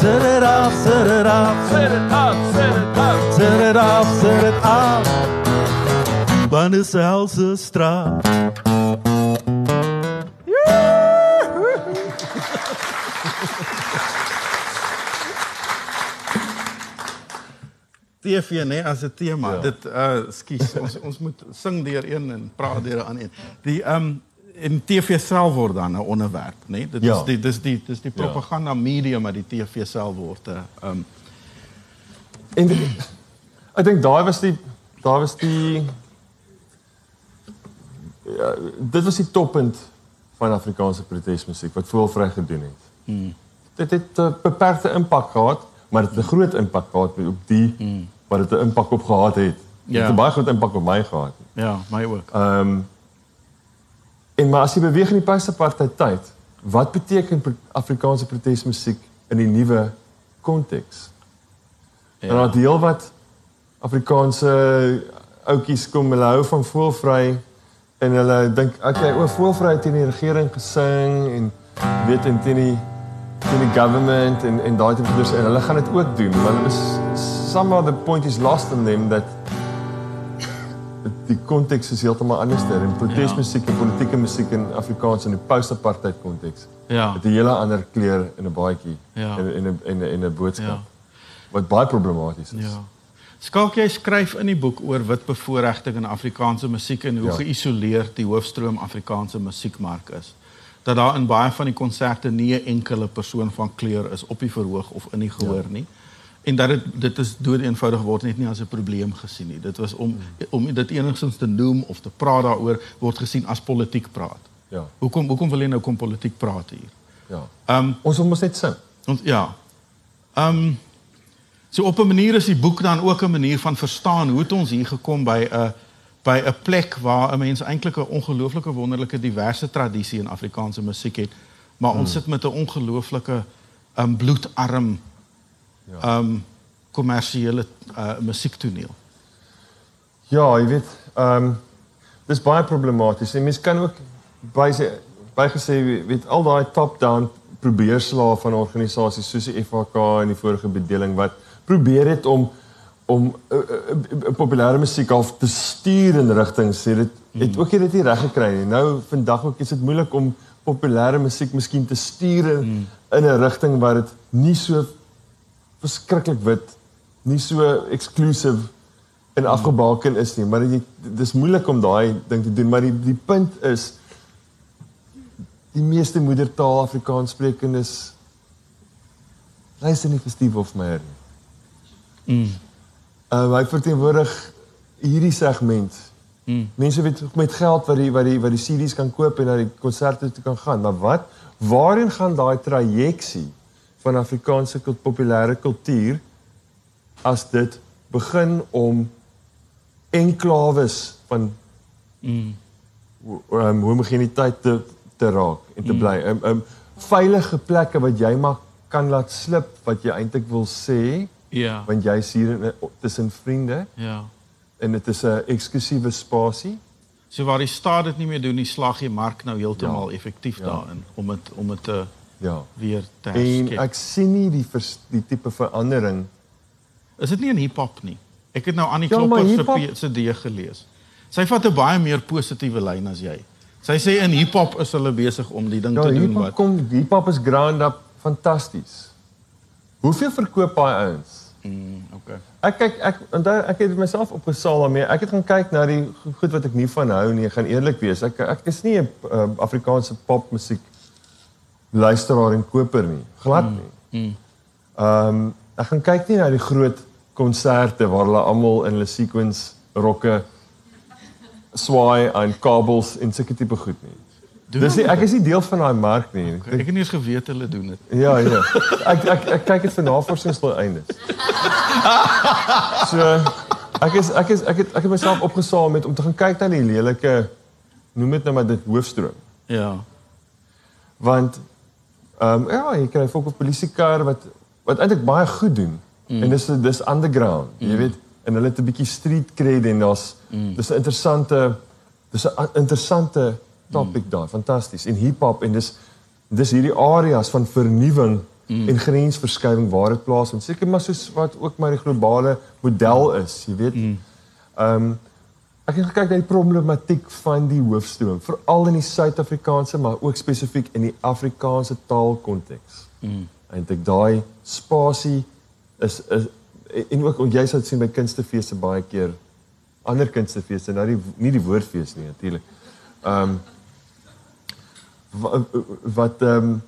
Sit dit af, sit dit af. Sit dit af, sit dit af. Sit dit af, sit dit af. Want dit is helse straat. TV nê as 'n tema. Ja. Dit uh skus ons ons moet sing deur een en praat deur 'n ander. Die um in TV self word dan 'n onderwerp, nê? Dit Ja. is die dis die dis die propaganda medium wat die TV self word 'n um En dit- ek dink daai was die daai was die ja, dit was die toppunt van Afrikaanse protesmusiek wat voelvry gedoen het. Hmm. Dit het 'n beperkte impak gehad, maar dit het 'n groot impak gehad op die hmm. wat dit 'n impak op gehad het. Dit Ja. het 'n baie groot impak op my gehad. Ja, my ook. Ehm um, en maar as jy beweeg in die post-apartheid tyd, wat beteken Afrikaanse protesmusiek in die nuwe konteks? Ja. En daar deel wat Afrikaanse ouetjies kom, hulle hou van voelvry en hulle dink okay, o voelvry teen die regering gesing en weet en teen die teen die government en en daai tipe goeders en hulle gaan dit ook doen, maar hulle is somehow the point is lost in them that die konteks is heeltemal anders daar en protesmusiek en politieke musiek in Afrikaans in die post-apartheid konteks. Ja. Het 'n hele ander kleur in 'n baadjie Ja. en en 'n en 'n en 'n boodskap. Ja. Wat baie problematies is. Ja. Skalk jy skryf in die boek oor wit bevoordiging in Afrikaanse musiek en hoe Ja. ja. geïsoleerd die hoofstroom Afrikaanse musiekmark is. Dat daar in baie van die konserte nie 'n enkele persoon van kleur is op die verhoog of in die gehoor ja. nie. En dat dit dit is dood eenvoudig word net nie as 'n probleem gesien nie. Dit was om om dit enigstens te noem of te praat daaroor word gesien as politiek praat. Ja. Hoekom hoekom wil jy nou kom politiek praat hier? Ja. Ehm um, Ons mos net sing. Ons ja. Ehm um, so op 'n manier is die boek dan ook 'n manier van verstaan hoe het ons hier gekom by 'n by 'n plek waar 'n mens eintlik 'n ongelooflike wonderlike diverse tradisie in Afrikaanse musiek het, maar ons sit met 'n ongelooflike ehm um, bloedarm ehm um, kommersiële uh, musiektoneel. Ja, jy weet, ehm um, dis baie problematies. En mens kan ook by sê bygesê weet al daai top-down probeerslae van organisasies soos die FHK en die vorige bedeling wat probeer het om om uh, uh, uh, populêre musiek af te stuur in rigtings sê dit het ook nie dit nie reg gekry nie. Nou vandag ook is dit moeilik om populêre musiek miskien te stuur in, in 'n rigting waar dit nie so verskriklik wit, nie so exclusive en afgebaken is nie, maar dit dis moeilik om daai ding te doen, maar die die punt is die meeste moedertaal Afrikaans sprekendes luister nie vir Steve Hofmeyer nie. Mm. Uh hy verteenwoordig hierdie segment. Mm. Mense weet met geld wat die wat die wat die CD's kan koop en na die konserte toe kan gaan, maar wat waarheen gaan daai trajeksie van Afrikaanse kult, populêre kultuur as dit begin om enklawes van Mm. um, homogeniteit te te raak en te bly. Um, um veilige plekke wat jy maar kan laat slip wat jy eintlik wil sê Ja. want jy's hier tussen vriende Ja. en dit is 'n eksklusiewe spasie. So waar die staat dit nie meer doen, nie slag die mark nou heeltemal Ja. effektief Ja. daarin om dit om dit te Ja. weer te En herskep. ek sien nie die vers, die tipe verandering. Is dit nie in hiphop nie? Ek het nou Annie Ja, Klopper se hiphop- se D gelees. Sy vat 'n baie meer positiewe lyn as jy. Sy sê in hiphop is hulle besig om die ding Ja, te doen hiphop wat kom hiphop is ground up fantasties. Hoeveel verkoop daai ouens? Mm, okay. Ek kyk ek onthou ek het myself opgesaal daarmee. Ek het gaan kyk na die go- goed wat ek nie van hou nie. Ek gaan eerlik wees. Ek ek is nie 'n uh, Afrikaanse popmusiek luisteraar en koper nie. Glad nie. Ehm um, ek gaan kyk nie na die groot konserte waar hulle almal in hulle sequence rokke swaai aan kabels en sulke tipe goed nie. Doen Dis nie, ek is nie deel van daai mark nie. Ek het nie eens geweet hulle doen dit. Ja, ja. Ek ek ek kyk dit vir navorsingsdoeleindes. <laughs> So ek is ek is ek het ek het myself opgesaal met om te gaan kyk na die lelike noem dit nou maar dit hoofstroom. Ja. Want ehm um, ja, jy kry volk op polisiekar wat wat eintlik baie goed doen. Mm. En dis dis underground, mm. jy weet, en hulle het 'n bietjie street cred en daar's mm. dis 'n interessante dis 'n interessante topic mm. daar, fantasties. En hiphop en dis dis hierdie areas van vernuwing mm. en grensverskuiving waar dit plaasvind. Seker maar soos wat ook maar die globale model is, jy weet. Ehm um, ek het gekyk na die problematiek van die hoofstroom, veral in die Suid-Afrikaanse maar ook spesifiek in die Afrikaanse taalkonteks. Mm. Eintlik daai spasie is is en ook jy sal sien by kunstefeeste baie keer ander kunstefeeste, nou die nie die woordfees nie natuurlik. Ehm um, wat wat ehm um,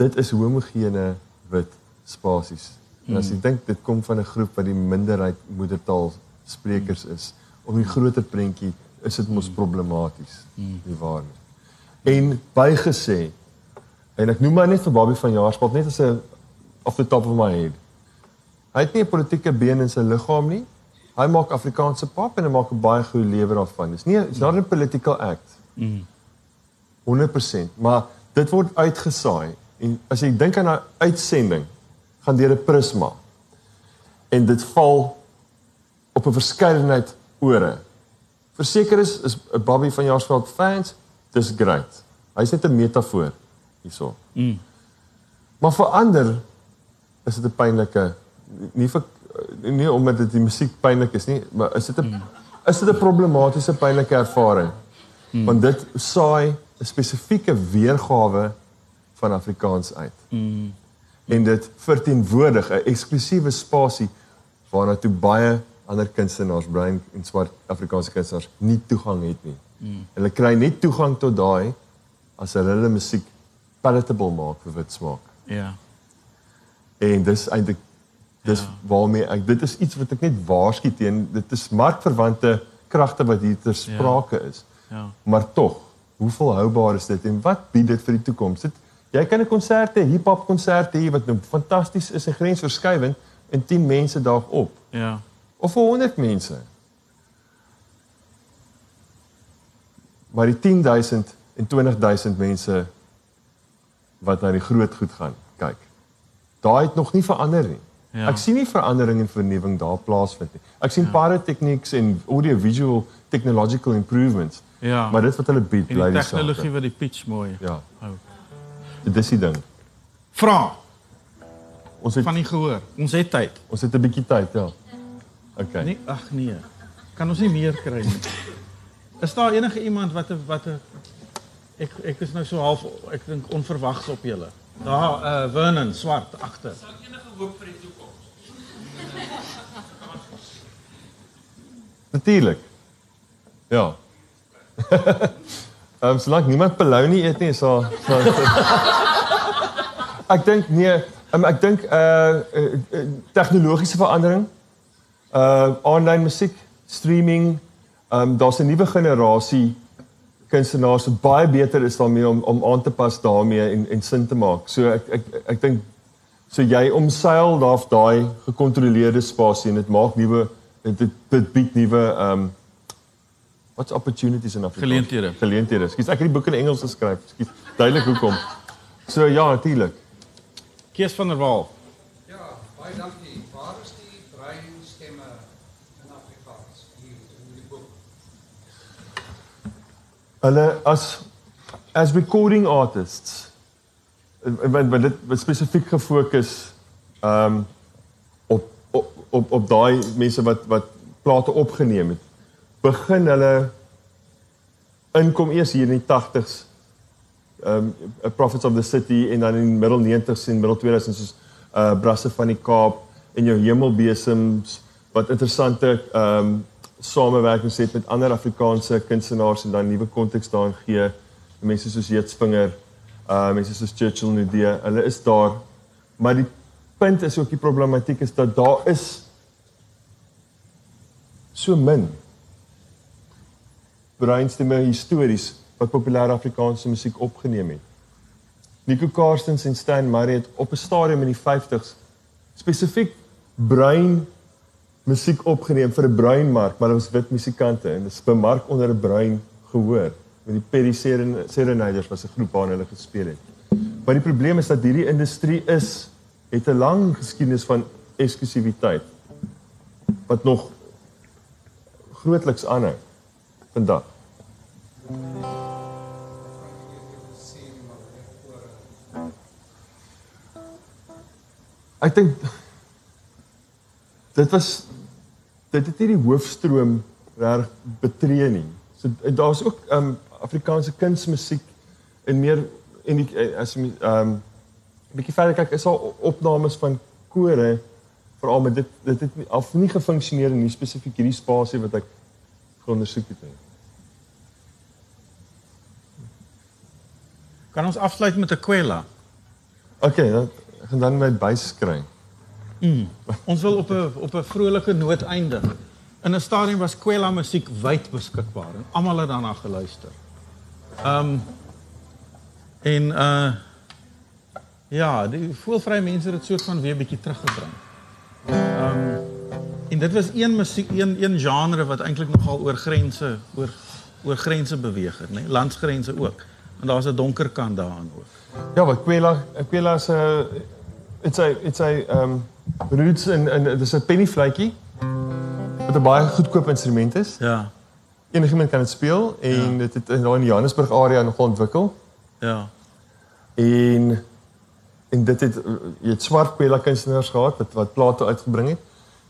dit is homogene wit spasies. En as jy dink dit kom van 'n groep wat die minderheid moedertaal sprekers is, om die groter prentjie is dit mos problematies, nie waar nie. En bygesê En ek noem maar net vir Bobby van Jaarsveld net as 'n off the top of my head. Hy het nie 'n politieke been in sy liggaam nie. Hy maak Afrikaanse pop en hy maak 'n baie goeie lewer daarvan. Dis nie it's not a political act. Mm. 100%, maar dit word uitgesaai en as jy dink aan 'n uitsending gaan deur 'n prisma en dit val op 'n verskeidenheid ore. Verseker is is 'n Bobby van Jaarsveld fans, dis great. Hy's net 'n metafoor hierso. Mm. Maar vir ander is dit 'n pynlike nie vir nie omdat dit die musiek pynlik is nie, maar is dit 'n mm. is dit 'n problematiese pynlike ervaring. Mm. Want dit saai 'n spesifieke weergawe van Afrikaans uit. Mm. En dit verteenwoordig 'n eksklusiewe spasie waarna toe baie ander kunstenaars, bruin en swart Afrikaanse kunstenaars nie toegang het nie. Mm. Hulle kry net toegang tot daai as hulle hulle musiek palatable maak vir wit smaak. Ja. En dis eintlik dis ja. waarmee ek dit is iets wat ek net waarsku teen dit is markverwante kragte wat hier ter sprake ja. is. Ja. Maar tog, hoe volhoubaar is dit en wat bied dit vir die toekoms? Dit jy kan 'n konsert hê, hip-hop konsert hê wat nou fantasties is en grensverskuivend en 10 mense daag op Ja. of vir 100 mense. Maar die 10000 en 20000 mense wat na die groot goed gaan, kyk. Daai het nog nie verander nie. Ja. Ek sien nie verandering en vernuwing daar plaasvind nie. Ek sien ja. pyrotechnics en audio visual technological improvements. Ja. Maar dit wat hulle bied, en bly die tegnologie wat die pitch mooi Ja, hou. dis die ding. Vra Ons het van die gehoor. Ons het tyd. ons het 'n bietjie tyd, ja. Okay. Nee, ag nee. Kan ons nie meer kry nie. Is daar enige iemand wat 'n wat 'n ek ek is nou so half ek dink onverwags op julle. Daar uh Vernon swart agter. Natuurlik. Ja. <laughs> Ehm um, solank niemand bologna eet nie, so, so, so. Ek dink nee, um, ek dink uh, uh, tegnologiese verandering, uh online musiek, streaming, ehm um, daar's 'n nuwe generasie kunstenaars wat baie beter is daarmee om om aan te pas daarmee en en sin te maak. So ek ek ek dink so jy omseil daar daai gekontroleerde spasie en dit maak nuwe dit, dit bied nuwe ehm um, what's opportunities in Afrikaans? Geleenthede. Geleenthede. Skus, ek het die boek in Engels geskryf. Skus. Duidelik hoekom. So ja, natuurlik. Kees van der Walt. Ja, baie dankie. Waar is die breinstemme in Afrikaans hier in die boek? Hulle as as recording artists want want dit spesifiek gefokus ehm um, op op op, op daai mense wat wat plate opgeneem het begin hulle inkom eers hier in die 80s ehm um, Prophets of the City en dan in middel 90s en middel 2000s soos uh Brasse van die Kaap en jou Hemelbesems wat interessante ehm um, samewerkings het met ander Afrikaanse kunstenaars en dan nuwe konteks daarin gee. Mense soos Jeetsvinger, uh mense soos Churchill Nudee, hulle is daar. Maar die punt is ook die problematiek is dat daar is so min breinstemme histories wat populêre Afrikaanse musiek opgeneem het. Nico Karstens en Stan Murray het op 'n stadium in die 50s spesifiek bruin musiek opgeneem vir 'n bruin mark, maar dit was wit musikante en dit is bemark onder 'n bruin gehoor. Met die Perry Seren- Serenaders was 'n groep waarna hulle gespeel het. Maar die probleem is dat hierdie industrie is het 'n lang geskiedenis van eksklusiwiteit wat nog grootliks aanhou vandag. Ek dink dit was dit het nie die hoofstroom reg betree nie. So en daar's ook um Afrikaanse kunsmusiek en meer en die, as jy um bietjie verder kyk is daar opnames van kore veral met dit dit het nie, af nie gefunksioneer in nie spesifiek hierdie spasie wat ek geondersoek het nie. Kan ons afsluit met 'n kwela? OK, dan gaan dan my buis kry. Ons wil op 'n op 'n vrolike noot eindig. In 'n stadium was kwela musiek wyd beskikbaar en almal het daarna geluister. Um en uh Ja, die voelvrye mense het dit soort van weer bietjie teruggebring. Ehm en dit was een musiek een een genre wat eintlik nogal oor grense oor oor grense beweeg het, né? Nee? Landsgrense ook. En daar's 'n donker kant daaraan ook. Ja, wat Kwela Kwela se it's a it's a um roots in in dis 'n pennyfluitjie wat 'n baie goedkoop instrument is. Ja. Enigiemand kan dit speel en ja. dit het in daai die Johannesburg area nogal ontwikkel. Ja. En en dit het uh, jy het swart Kwela kunstenaars gehad wat wat plate uitgebring het.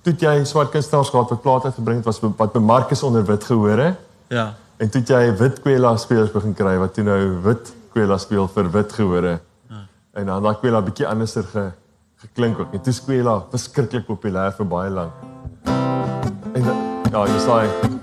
Toe jy swart kunstenaars gehad wat plate uitgebring het was be- wat bemark is onder wit gehore. Ja. En toe jy wit Kwela spelers begin kry wat toe nou wit Kwela speel vir wit gehore. Ja. En dan daai Kwela bietjie anderser ge, geklink ook. En toe is Kwela verskriklik populêr vir baie lank. En ja, jy sê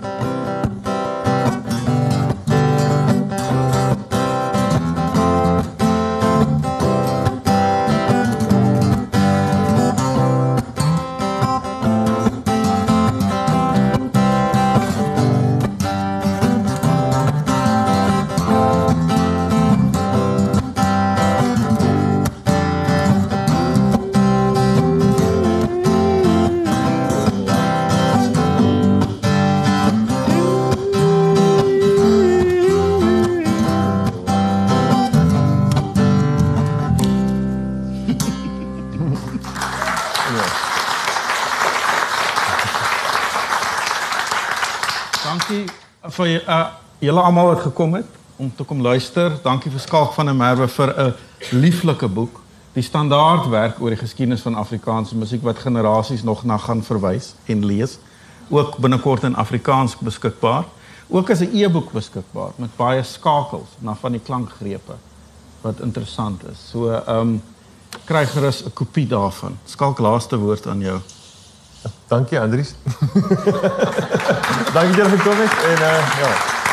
vir uh, julle almal wat gekom het om te kom luister. Dankie vir Skalk van der Merwe vir 'n lieflike boek. Die standaardwerk oor die geskiedenis van Afrikaanse musiek wat generasies nog na gaan verwys en lees. Ook binnekort in Afrikaans beskikbaar. Ook as 'n e-boek beskikbaar met baie skakels na van die klankgrepe wat interessant is. So ehm um, kry gerus 'n kopie daarvan. Skalk laaste woord aan jou. Dankie Andries. <laughs> dankie dat jy gekom het en uh ja.